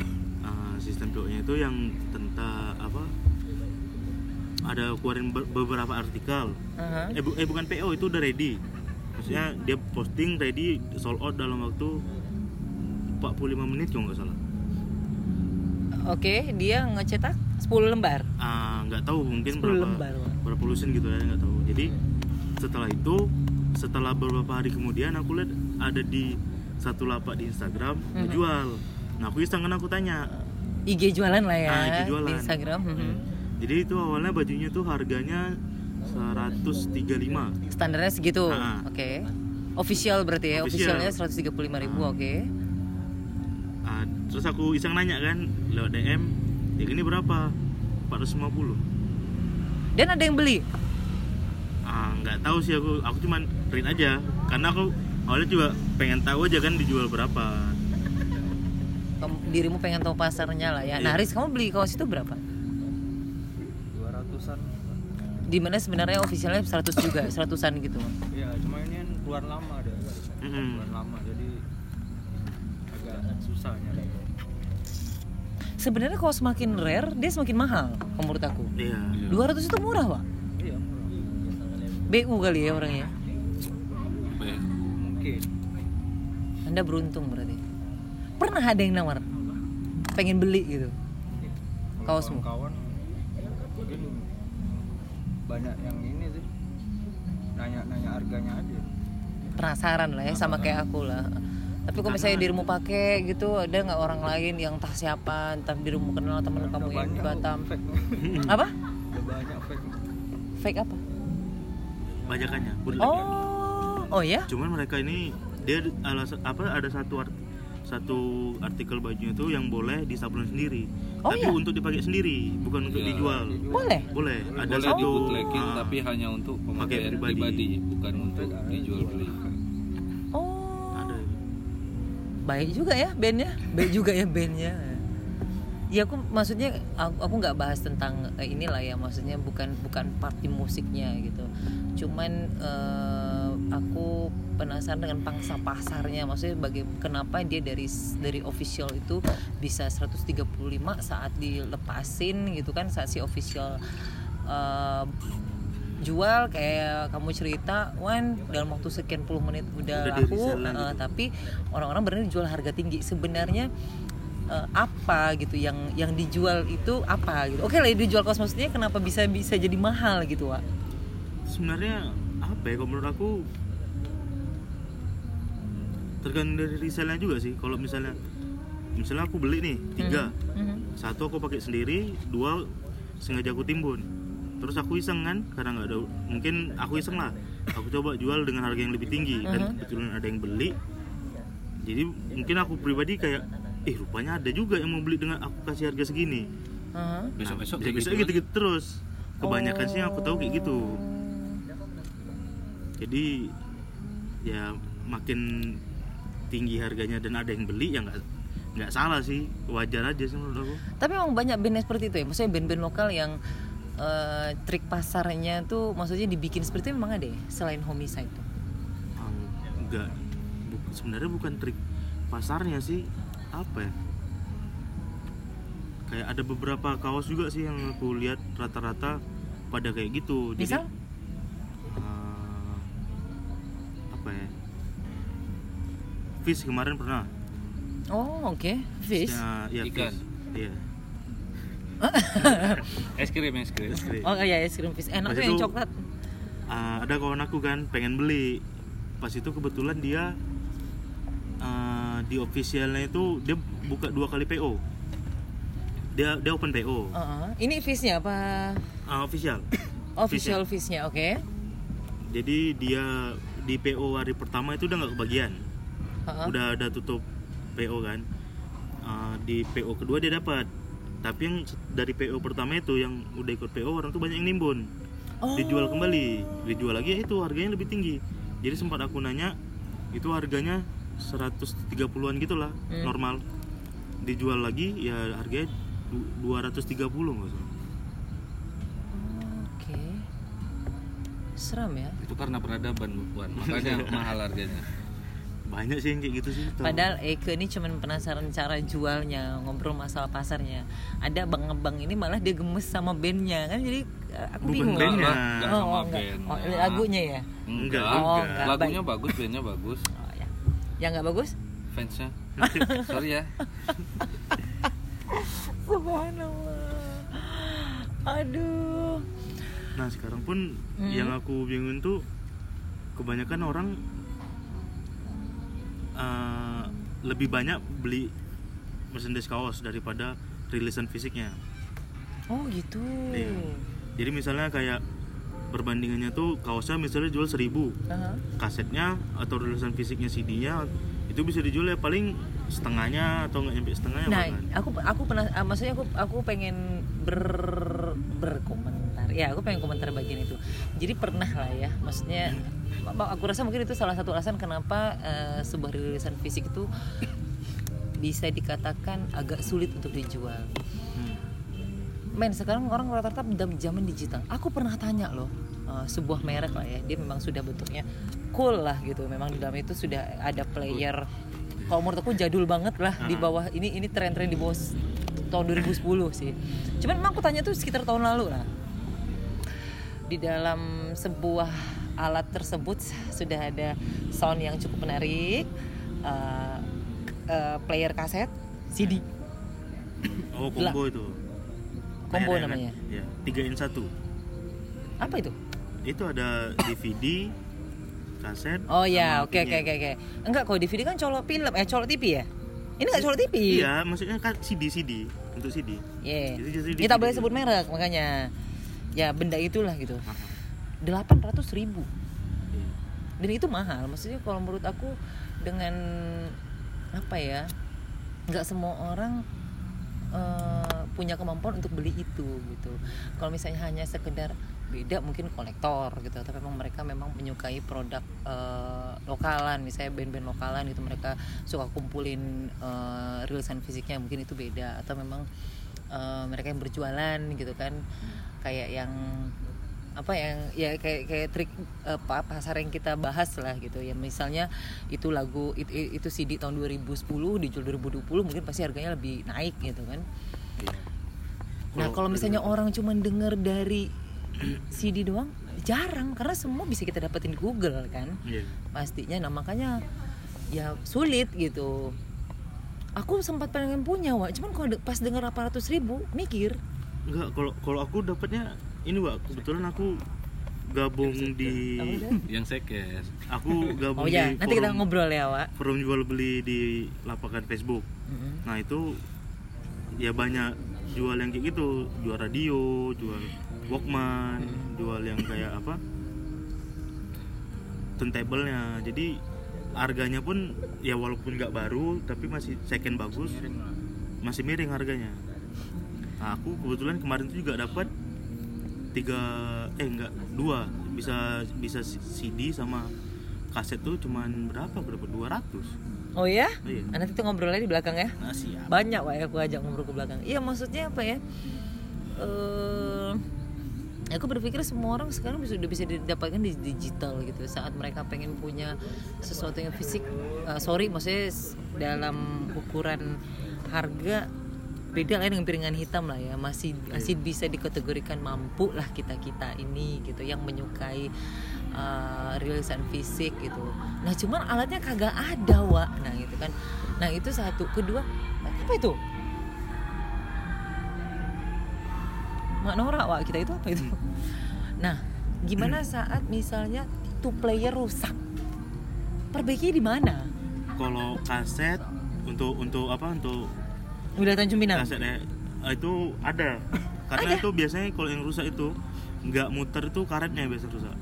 Ah, sistem PO nya itu yang tentang apa ada keluarin be- beberapa artikel
Aha.
eh, bu- eh bukan PO itu udah ready maksudnya dia posting ready sold out dalam waktu 45 menit kalau nggak salah
Oke, dia ngecetak 10 lembar.
Ah, nggak tahu mungkin
10
berapa
lembar,
berapa lusin gitu ya nggak tahu jadi setelah itu setelah beberapa hari kemudian aku lihat ada di satu lapak di Instagram
Mhm.
menjual nah aku iseng kan aku tanya
IG jualan lah ya
Ah, IG jualan.
di Instagram. Mhm.
Jadi itu awalnya bajunya tuh harganya 135
Standarnya segitu.
Ah.
Oke. Official berarti ya.
Official.
Officialnya 135.000 ribu, oke.
Ah, terus aku iseng nanya kan lewat DM ya ini berapa 450
Dan ada yang beli.
ah nggak tahu sih aku aku cuman print aja karena aku awalnya juga pengen tahu aja kan dijual berapa
Kamu, dirimu pengen tahu pasarnya lah ya.
Iya.
Nah, Riz, kamu beli kaos itu berapa? Di mana sebenarnya officialnya 100 juga, 100-an gitu.
ya cuma ini kan keluar lama deh
Mm-mm.
keluar lama jadi agak susah nyari
Sebenarnya kalau semakin rare, dia semakin mahal kalau menurut aku.
iya
200 itu murah, Pak.
iya murah
BU kali ya orangnya.
Be-
mungkin
Anda beruntung berarti. Pernah ada yang nawar pengen beli gitu. Kaosmu?
kawan mungkin banyak yang ini sih. Nanya-nanya harganya aja.
Penasaran lah ya sama kayak aku lah. Tapi kalau misalnya dirimu pakai gitu ada nggak orang lain yang entah siapa entah dirimu kenal teman kamu yang di Batam?
fake. *laughs*
Apa?
Udah banyak fake.
Fake apa?
Bajakannya bootleg.
oh oh ya?
Cuman mereka ini dia alasan apa ada satu art- satu artikel bajunya itu yang boleh disablon sendiri.
Oh,
Tapi
iya?
untuk dipakai sendiri, bukan untuk
Iya.
dijual.
Boleh.
Boleh. Ada
boleh
satu
dibutlekin
ah,
tapi hanya untuk pemakaian
pribadi.
pribadi. bukan untuk dijual beli
Oh.
ada.
baik juga ya bandnya baik juga ya bandnya ya aku maksudnya aku aku nggak bahas tentang eh, inilah ya maksudnya bukan bukan party musiknya gitu cuman eh, aku penasaran dengan pangsa pasarnya maksudnya baga kenapa dia dari dari official itu bisa 135 saat dilepasin gitu kan saat si official eh, jual kayak kamu cerita Wan dalam waktu sekian puluh menit udah,
Udah
laku
gitu.
tapi orang-orang berani jual harga tinggi. Sebenarnya eh, apa gitu yang yang dijual itu apa gitu? Oke lah dijual kosmosnya kenapa bisa bisa jadi mahal gitu Wak?
Sebenarnya apa ya kalau menurut aku tergantung dari resellnya juga sih. Kalau misalnya misalnya aku beli nih tiga,
Mhm.
satu aku pakai sendiri, dua sengaja aku timbun. Terus aku iseng kan, karena nggak ada, mungkin aku iseng lah. Aku coba jual dengan harga yang lebih tinggi dan kebetulan ada yang beli. Jadi mungkin aku pribadi kayak, eh rupanya ada juga yang mau beli dengan aku kasih harga segini.
Aha.
besok-besok
Nah, besok
gitu kan?
gitu, gitu terus. Kebanyakan sih yang aku tahu kayak gitu. Jadi ya makin tinggi harganya dan ada yang beli ya nggak nggak salah sih, wajar aja sih menurut aku.
tapi emang banyak band seperti itu ya? Maksudnya band-band lokal yang eh, trik pasarnya tuh maksudnya dibikin seperti itu memang ada ya? Selain homicide tuh?
Ah, nggak. Bu- sebenarnya bukan trik pasarnya sih. Apa ya? Kayak ada beberapa kaos juga sih yang aku lihat rata-rata pada kayak gitu.
Misal?
eh, apa ya Fish kemarin pernah.
Oh oke. Fish?
Ya, ya
Ikan.
Iya. *laughs*
es krim es krim.
Oh iya es krim fish. Enak yang coklat.
eh, ada kawan aku kan pengen beli. Pas itu kebetulan dia eh, di officialnya itu dia buka dua kali PO dia dia open PO
Heeh. ini fishnya apa?
Eh, *coughs* official.
Official fishnya oke.
Jadi dia di PO hari pertama itu udah nggak kebagian
Heeh.
udah ada tutup PO kan Uh, di PO kedua dia dapat tapi yang dari PO pertama itu yang udah ikut PO orang tuh banyak yang nimbun
Oh.
dijual kembali dijual lagi ya itu harganya lebih tinggi jadi sempat aku nanya itu harganya 130-an gitulah
Hmm.
normal dijual lagi ya harganya du- 230 nggak salah
Oke. Seram ya.
itu karena peradaban bukan makanya *laughs* mahal harganya
banyak sih yang kayak gitu sih tahu.
Padahal Eke ini cuman penasaran cara jualnya, ngobrol masalah pasarnya. Ada bang-bang ini malah dia gemes sama bandnya kan, jadi eh, aku
Bukan
bingung.
bandnya.
Enggak, enggak
Oh,
sama
oh, enggak.
band.
Oh, lagunya ya.
Enggak.
Oh, enggak.
lagunya bagus bandnya bagus
Oh, ya. Yang nggak bagus?
fansnya *laughs* sorry ya *laughs*
Subhanallah. Aduh.
Nah sekarang pun
Hmm.
yang aku bingung tuh kebanyakan orang uh, lebih banyak beli merchandise kaos daripada rilisan fisiknya.
Oh gitu.
Iya. Jadi misalnya kayak perbandingannya tuh kaosnya misalnya jual 1000
Aha.
kasetnya atau rilisan fisiknya CD-nya itu bisa dijual ya paling setengahnya atau nggak nyampe setengahnya
Nah,
bahkan.
aku aku pernah ah, maksudnya aku aku pengen ber berkomentar. Ya, aku pengen komentar bagian itu. Jadi pernah lah ya, maksudnya aku rasa mungkin itu salah satu alasan kenapa eh, sebuah rilisan fisik itu bisa dikatakan agak sulit untuk dijual.
Hmm.
Men, sekarang orang rata-rata dalam zaman digital. Aku pernah tanya loh, eh, sebuah merek lah ya, dia memang sudah bentuknya cool lah gitu. Memang di dalam itu sudah ada player. Kalau menurut aku jadul banget lah di bawah ini ini tren-tren di bawah tahun 2010 sih. Cuman memang aku tanya tuh sekitar tahun lalu lah. Di dalam sebuah alat tersebut sudah ada sound yang cukup menarik, eh, eh, player kaset, CD.
Oh combo itu.
Combo
kan?
namanya.
Ya, 3 in 1.
Apa itu?
Itu ada DVD, kaset.
Oh ya, oke oke oke oke. Enggak kalau DVD kan colok film, eh colok TV ya? Ini enggak colok TV.
Iya, maksudnya kan CD CD untuk CD.
Iya.
Jadi jadi
Kita boleh sebut merek makanya. Ya benda itulah gitu. Delapan ratus ribu.
Iya.
Dan itu mahal. Maksudnya kalau menurut aku dengan apa ya? nggak semua orang eh, punya kemampuan untuk beli itu gitu kalau misalnya hanya sekedar beda mungkin kolektor gitu tapi memang mereka memang menyukai produk eh, lokalan misalnya band-band lokalan gitu mereka suka kumpulin eh, rilisan fisiknya mungkin itu beda atau memang eh, mereka yang berjualan gitu kan. Kayak yang apa yang ya kayak kayak trik pa- pasar yang kita bahas lah gitu. Ya misalnya itu lagu itu, itu CD tahun 2010 dijual 2020 mungkin pasti harganya lebih naik gitu kan.
Iya.
nah
Kalau
kalau misalnya orang cuma denger dari CD doang jarang. Karena semua bisa kita dapetin di Google kan.
Iya.
pastinya. Nah makanya ya sulit gitu aku sempat pengen punya wak cuman kalau de- pas denger 800 ribu mikir
Enggak, kalau kalau aku dapatnya ini Wak, kebetulan aku gabung di
apa udah?
yang sekes
aku *laughs*
oh
gabung
ya
di
nanti kita
forum-
ngobrol ya wak
forum jual beli di lapangan Facebook.
Mm-mm.
Nah, itu ya banyak jual yang kayak gitu, jual radio, jual Walkman, jual yang kayak apa? turntable-nya. Jadi harganya pun ya walaupun nggak baru tapi masih second bagus,
miring lah.
Masih miring harganya. Nah, aku kebetulan kemarin tuh juga dapat tiga eh enggak dua. Bisa bisa CD sama kaset tuh cuman berapa? Berapa? 200
oh ya
iya.
Ah, nanti kita ngobrolnya di belakang ya.
Nah, siap.
Banyak pak ya aku ajak ngobrol ke belakang. Iya maksudnya apa ya? Eh aku berpikir semua orang sekarang bisa udah bisa didapatkan di digital gitu. Saat mereka pengen punya sesuatu yang fisik eh, sorry maksudnya dalam ukuran harga beda lah dengan piringan hitam lah ya. Masih masih bisa dikategorikan mampu lah kita kita ini gitu yang menyukai uh, rilisan fisik gitu. Nah cuman alatnya kagak ada wa nah gitu kan. Nah itu satu. Kedua apa itu mak norak wa kita itu apa itu? Nah gimana saat misalnya two player rusak? Perbaiki di mana?
Kalau kaset untuk untuk apa untuk
udah Tanjung Pinang?
kasetnya eh, itu ada. Karena itu biasanya kalau yang rusak itu nggak muter itu karetnya yang biasa rusak.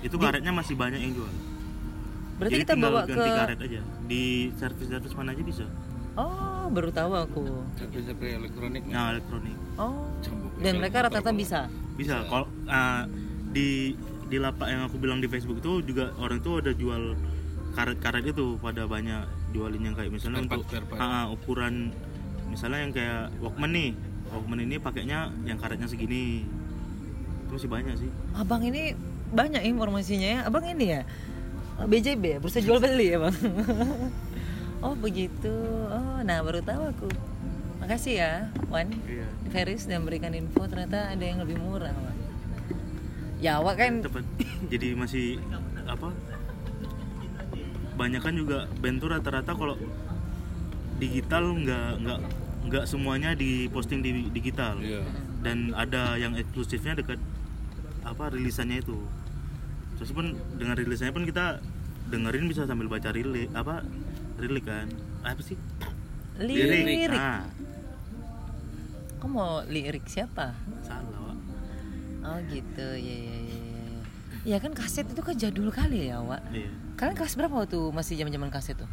Itu karetnya masih banyak yang jual.
Berarti
Jadi
kita bawa
ganti
ke
karet aja. Di servis servis mana aja bisa.
Oh baru tahu aku.
HP elektronik.
Nah elektronik.
Oh dan mereka rata-rata bisa.
Bisa. Kalau ah, di di lapak yang aku bilang di Facebook itu juga orang itu ada jual karet-karet itu pada banyak jualin yang kayak misalnya untuk ah, ukuran misalnya yang kayak Walkman nih. Walkman ini pakainya yang karetnya segini. Itu masih banyak sih.
Abang ini banyak informasinya ya. Abang ini ya? BJB ya? Bursa jual beli ya bang? *laughs* Oh begitu. Oh nah baru tahu aku makasih ya Wan.
Iya.
Feris dan memberikan info ternyata ada yang lebih murah Wan. ya awak kan?
Tepat jadi masih apa? Banyak kan juga band tuh rata-rata kalau digital nggak nggak nggak semuanya diposting di digital.
Iya.
dan ada yang eksklusifnya dekat apa rilisannya itu. Terus pun dengan rilisannya pun kita dengerin bisa sambil baca rilik apa rilik kan? Apa sih?
Lirik.
Nah
kamu mau lirik siapa
salah Wak.
oh gitu ya ya ya ya ya kan kaset itu kan jadul kali ya Wak
iya
kalian kelas berapa waktu masih zaman zaman kaset tuh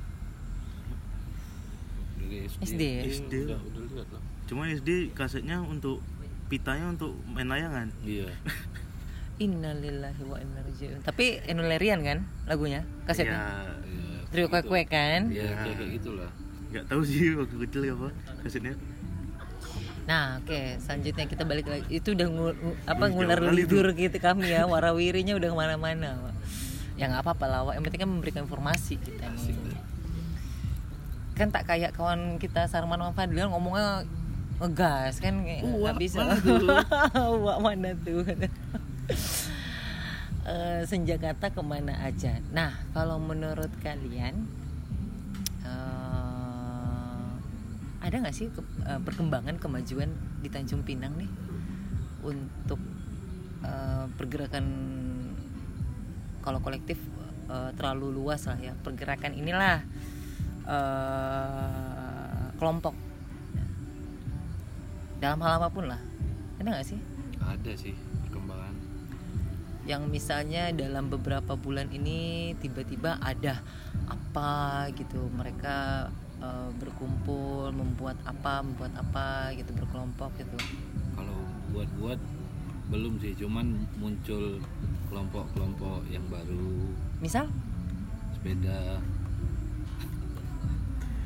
SD ya?
SD.
Udah, udah lihat lah.
cuma SD kasetnya untuk pitanya untuk main layangan
Iya. *laughs*
Innalillahi wa inna ilaihi raji'un. Tapi Enulerian kan lagunya, kasetnya.
ya
Iya.
Trio kue kue kan.
Iya, kayak kayak gitulah.
nggak tahu sih waktu kecil ya apa kasetnya
Nah, oke, selanjutnya kita balik lagi. Itu udah ngu, ngu- apa ngular lidur gitu kami ya, warawirinya udah ke mana-mana. Ya nggak apa-apa lah, yang penting kan memberikan informasi kita nih. Kan tak kayak kawan kita Sarman sama Fadil ngomongnya ngegas kan nggak bisa. *laughs* Wak mana tuh? *laughs* Eh, senja kata ke mana aja. Nah, kalau menurut kalian eh, ada nggak sih ke- eh, perkembangan kemajuan di Tanjung Pinang nih untuk eh, pergerakan kalau kolektif eh, terlalu luas lah ya pergerakan inilah kelompok. Dalam hal apa pun lah. Ada nggak sih?
Ada sih perkembangan.
yang misalnya dalam beberapa bulan ini tiba-tiba ada apa gitu mereka eh, berkumpul membuat apa membuat apa gitu berkelompok gitu
kalau buat-buat belum sih cuman muncul kelompok-kelompok yang baru
misal
sepeda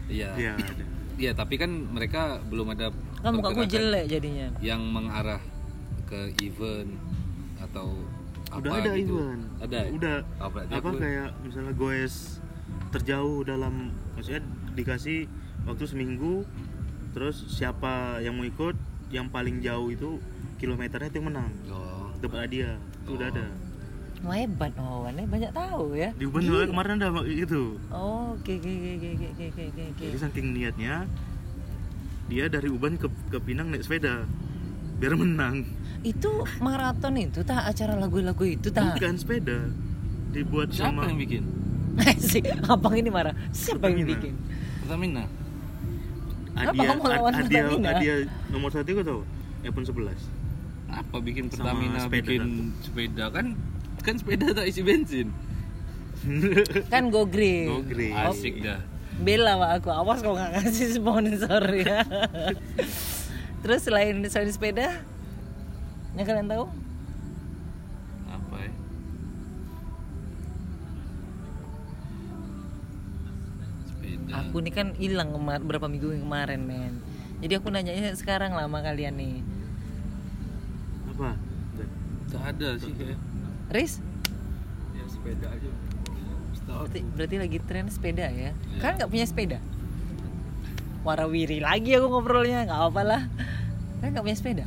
iya
Iya, ada.
iya tapi kan mereka belum ada
kan mukaku
pergerakan
jelek jadinya
yang mengarah ke event atau apa
Udah ada
gitu.
event.
ada ya?
Udah
Oh,
apa
aku-
kayak misalnya goes terjauh dalam maksudnya dikasih waktu seminggu terus siapa yang mau ikut yang paling jauh itu kilometernya itu menang
oh.
dapat hadiah itu
oh.
udah ada
Wah hebat aneh banyak tahu ya.
Di Uban juga iya. kemarin ada itu.
Oh, oke oke oke oke oke oke.
Jadi saking niatnya dia dari Uban ke ke Pinang naik sepeda biar menang.
Itu maraton itu tak acara lagu-lagu itu tak
Bukan sepeda. Dibuat
Siapa
sama Siapa
yang bikin? *laughs*
sih abang ini marah. Siapa yang bikin?
Pertamina.
Kenapa
hadiah
kamu lawan
hadiah
Pertamina?
hadiah nomor satu itu tau iPhone 11
apa bikin
Sama
Pertamina
sepeda
bikin sepeda? Kan kan sepeda tak isi bensin. *laughs*
Kan go green.
Go green.
asik dah.
Bela pak aku. Awas kau nggak kasih sponsor ya. *laughs* Terus selain selain sepeda yang kalian tahu
apa ya sepeda
aku nih kan hilang kemar berapa minggu yang kemarin men. Jadi aku nanya sekarang lah sama kalian nih.
Apa?
Tak ada sih kayak.
Riz?
Ya sepeda aja.
Berarti, berarti lagi tren sepeda ya?
Iya.
kan nggak punya sepeda? Warawiri lagi aku ngobrolnya nggak apa lah. Kan nggak punya sepeda?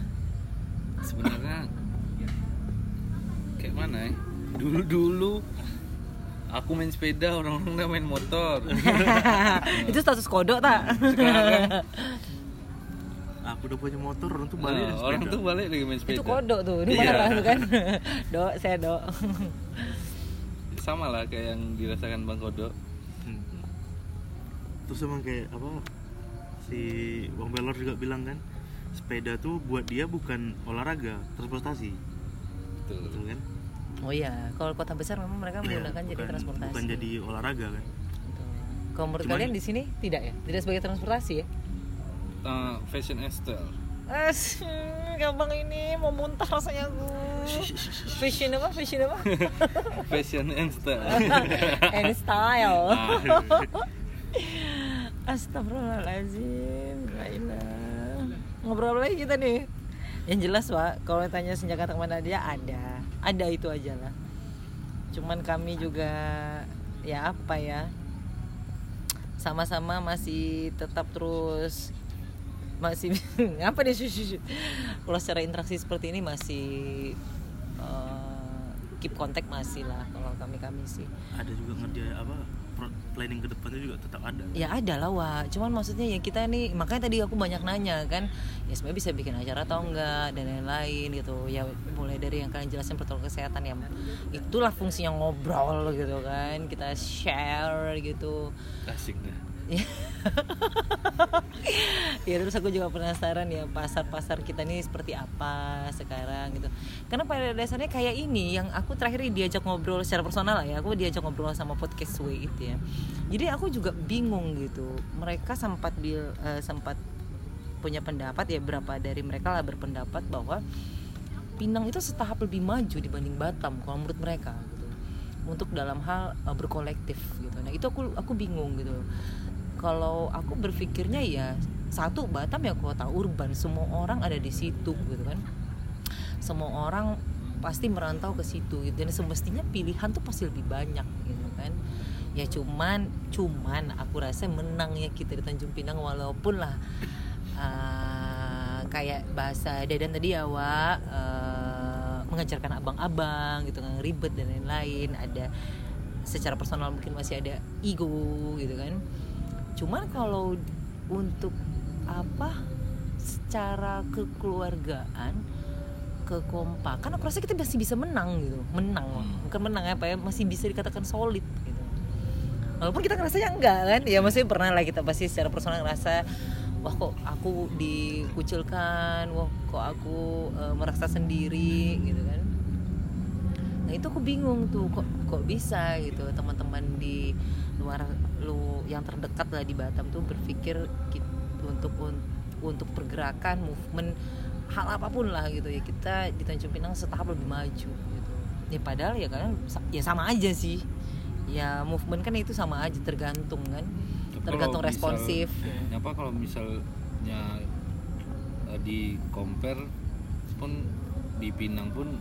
Sebenarnya kayak mana ya? Dulu dulu aku main sepeda orang-orang udah main motor. *laughs*
Itu status kodok tak?
Sekarang. *laughs*
Aku udah punya motor orang tuh balik
nah, orang tuh balik lagi main sepeda.
itu kodok tuh ini
Iya.
marah tuh kan. *laughs* Dok saya dok.
Sama lah kayak yang dirasakan bang kodok.
Hmm. terus emang kayak apa si Bang Belor juga bilang kan sepeda tuh buat dia bukan olahraga transportasi.
Betul.
Betul kan
oh iya kalau kota besar memang mereka menggunakan jadi
Bukan-
transportasi
bukan jadi olahraga kan
Betul. kalau menurut
Cuman-
kalian di sini tidak ya tidak sebagai transportasi ya
Uh, fashion and style
As, gampang ini mau muntah rasanya aku. Fashion apa? Fashion apa? *laughs*
fashion and style *laughs*
And style.
Ah. *laughs*
Astagfirullahaladzim. Ngobrol apa lagi kita nih? Yang jelas Pak, kalau tanya senjata ke mana dia ada, ada itu aja lah. Cuman kami juga ya apa ya, sama-sama masih tetap terus masih apa nih shu. kalau secara interaksi seperti ini masih eh, keep kontak masih lah kalau kami kami sih
ada juga ngerjain apa planning ke depannya juga tetap ada
ya ada lah Wak. cuman maksudnya ya kita nih makanya tadi aku banyak nanya kan ya sebenarnya bisa bikin acara atau enggak dan lain-lain gitu. Ya mulai dari yang kalian jelasin protokol kesehatan ya itulah fungsinya ngobrol gitu kan kita share gitu.
Asik dah *laughs*
ya terus aku juga penasaran ya pasar-pasar kita nih seperti apa sekarang gitu. Karena pada dasarnya kayak ini yang aku terakhir diajak ngobrol secara personal lah ya aku diajak ngobrol sama podcast way itu ya. Jadi aku juga bingung gitu mereka sempat bil eh, sempat punya pendapat ya berapa dari mereka lah berpendapat bahwa Pinang itu setahap lebih maju dibanding Batam kalau menurut mereka gitu. Untuk dalam hal eh, berkolektif gitu. Nah itu aku aku bingung gitu kalau aku berpikirnya ya satu Batam ya kota urban. Semua orang ada di situ gitu kan. Semua orang pasti merantau ke situ gitu. Dan semestinya pilihan tuh pasti lebih banyak gitu kan. Ya cuman cuman aku rasa menangnya kita di Tanjung Pinang walaupun lah uh, kayak bahasa Dadan tadi ya Wak uh, mengajarkan abang-abang gitu kan. Ribet dan lain-lain. Ada secara personal mungkin masih ada ego gitu kan cuman kalau untuk apa secara kekeluargaan kekompakan aku rasa kita masih bisa menang gitu menang. Bukan menang apa ya masih bisa dikatakan solid gitu. Walaupun kita ngerasanya enggak kan ya maksudnya pernah lah kita pasti secara personal ngerasa wah kok aku dikucilkan wah kok aku e, merasa sendiri gitu kan. Nah itu aku bingung tuh kok kok bisa gitu teman-teman di luar lu yang terdekat lah di Batam tuh berpikir ki- untuk un- untuk pergerakan movement hal apa pun lah gitu ya. Kita di Tanjung Pinang setahap lebih maju gitu. Ya padahal ya kan sa- ya sama aja sih. Ya movement kan itu sama aja tergantung kan. Tergantung
kalau misal-
responsif.
apa kalau misalnya eh, di compare pun di Pinang pun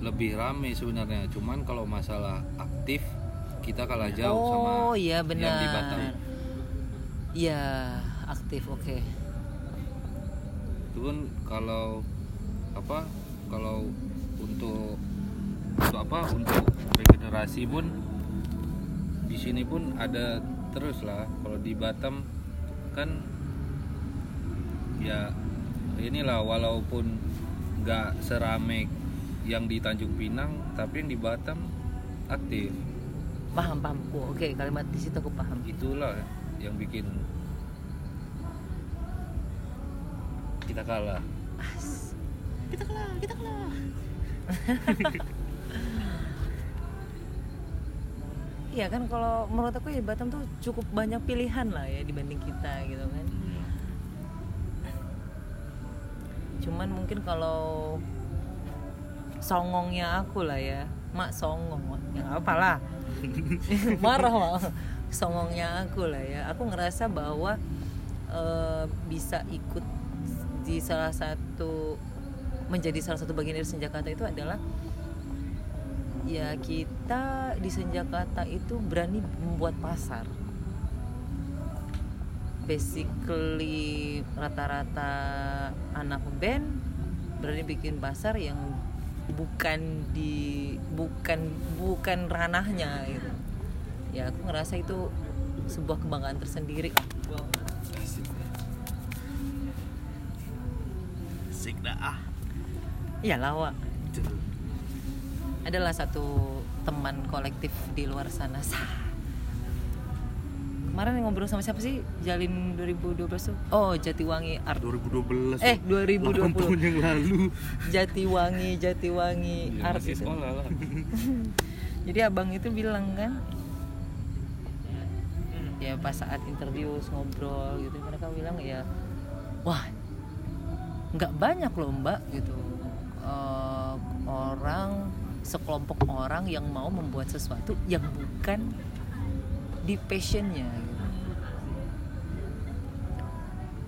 lebih rame sebenarnya. Cuman kalau masalah aktif kita kalah jauh sama
oh iya
yang di Batam.
Benar iya aktif oke.
Itu pun kalau apa kalau untuk untuk apa untuk regenerasi pun di sini pun ada terus lah. Kalau di Batam kan ya inilah walaupun nggak serame yang di Tanjung Pinang tapi yang di Batam aktif
paham paham Oh, oke kalimat di situ aku paham
itulah yang bikin kita kalah
As.
kita kalah kita kalah *laughs*
Iya kan kalau menurut aku ya Batam tuh cukup banyak pilihan lah ya dibanding kita gitu kan. Cuman mungkin kalau songongnya aku lah ya, mak songong, ya apalah. *laughs* Marah mak. Songongnya aku lah ya. Aku ngerasa bahwa eh, bisa ikut di salah satu menjadi salah satu bagian dari Senjakata itu adalah ya kita di Senjakata itu berani membuat pasar basically rata-rata anak band berani bikin pasar yang bukan di bukan bukan ranahnya gitu. Ya aku ngerasa itu sebuah kebanggaan tersendiri.
Sik dah ah.
Ya lawa. Adalah satu teman kolektif di luar sana. Sah. *laughs* kemarin ngobrol sama siapa sih? Jalin 2012 tuh. Oh Jatiwangi Art.
2012
eh
8 tahun
2020
yang lalu. *laughs*
Jatiwangi Jatiwangi
Ya,
Art
masih
itu.
sekolah lah. *laughs*
Jadi abang itu bilang kan ya pas saat interview ngobrol gitu mereka bilang ya wah nggak banyak loh mbak gitu. Eh, orang sekelompok orang yang mau membuat sesuatu yang bukan di passionnya. Gitu.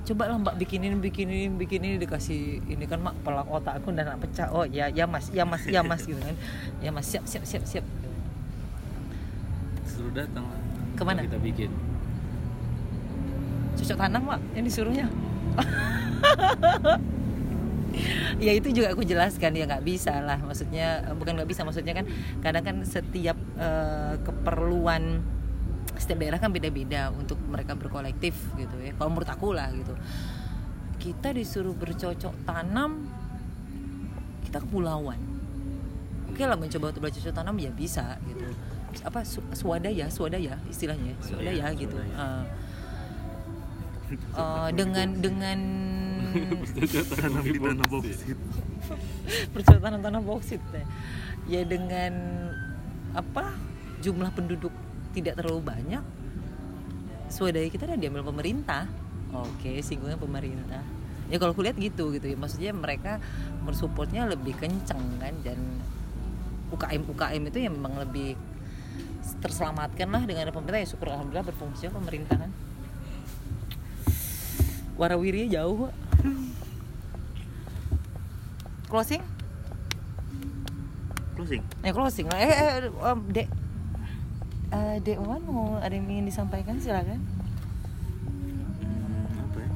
coba lah mbak bikinin bikinin bikinin dikasih ini kan mak pelak otak aku dan pecah. Oh ya ya mas ya mas ya mas gitu kan. Ya mas siap siap siap siap.
Suruh datang lah.
Ke mana?
kita bikin.
Cocok tanam mak yang disuruhnya. *laughs* Ya itu juga aku jelaskan ya nggak bisa lah. Maksudnya bukan nggak bisa maksudnya kan kadang kan setiap eh, keperluan setiap daerah kan beda-beda untuk mereka berkolektif gitu ya. Kalau menurut aku lah gitu. Kita disuruh bercocok tanam kita kepulauan oke lah mencoba untuk bercocok tanam ya bisa gitu. Apa su- swadaya swadaya istilahnya swadaya gitu. Eh, eh, dengan dengan
tanam di tanah boksit.
bercocok tanam tanah boksit ya. ya dengan apa jumlah penduduk tidak terlalu banyak swadaya kita udah diambil pemerintah. Oke singgungnya pemerintah. Ya kalau kulihat gitu gitu ya. Maksudnya mereka bersupportnya lebih kenceng kan dan UKM UKM itu yang memang lebih terselamatkan lah dengan pemerintah. Ya syukur alhamdulillah berfungsi pemerintahan warawiri jauh closing?
Closing?
Ya closing lah. Eh, eh um, dek eh, dek Wan mau ada yang ingin disampaikan silakan.
Hmm, apa ya?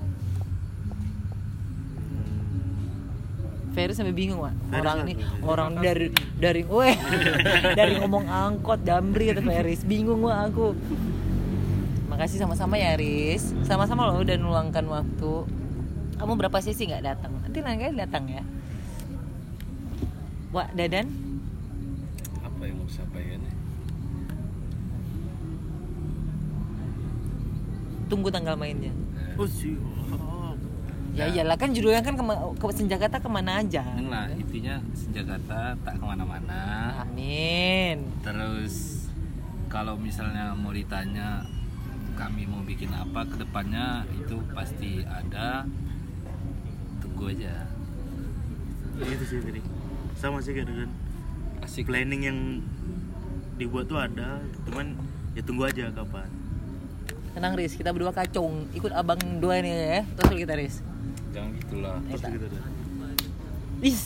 Ferry sampai bingung Wak.
Ferry
orang ini orang dari dari weh *laughs* dari ngomong angkot Damri kata Feris bingung Wak aku. Makasih sama-sama ya Riz. Sama-sama loh udah meluangkan waktu. Kamu berapa sesi nggak datang? Nanti lain kali datang ya. Wak Dadan?
Apa yang mau disampaikan? ya?
Tunggu tanggal mainnya.
Oh siap.
Ya iyalah kan judulnya kan kema- ke Senjakata ke mana
aja. Lah intinya Senjakata tak ke mana-mana.
Amin.
Terus kalau misalnya mau ditanya kami mau bikin apa ke depannya itu pasti ada. Tunggu aja.
Itu sih tadi sama sih kan
asik.
planning yang dibuat tuh ada. Cuman ya tunggu aja kapan
Tenang Riz, kita berdua kacung. Ikut abang dua ini ya. Terus kita Riz.
jangan gitulah
terus gitu kan
Is.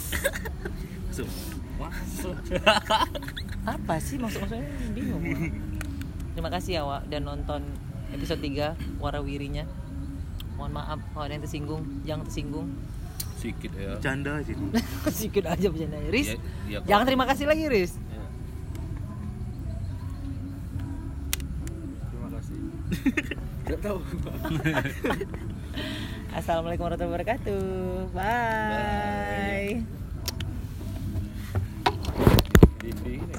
Masuk.
masuk
Apa sih maksud-maksudnya bingung. gua. Terima kasih ya Wak dan nonton episode 3 Warawirinya. Mohon maaf kalau ada yang tersinggung, jangan tersinggung.
sedikit ya
canda aja nih *laughs*
Sikit aja bercanda Riz.
Ya- ya,
jangan terima kasih lagi Riz.
Nggak tahu *laughs*
Assalamualaikum warahmatullahi wabarakatuh. Bye.
Bye.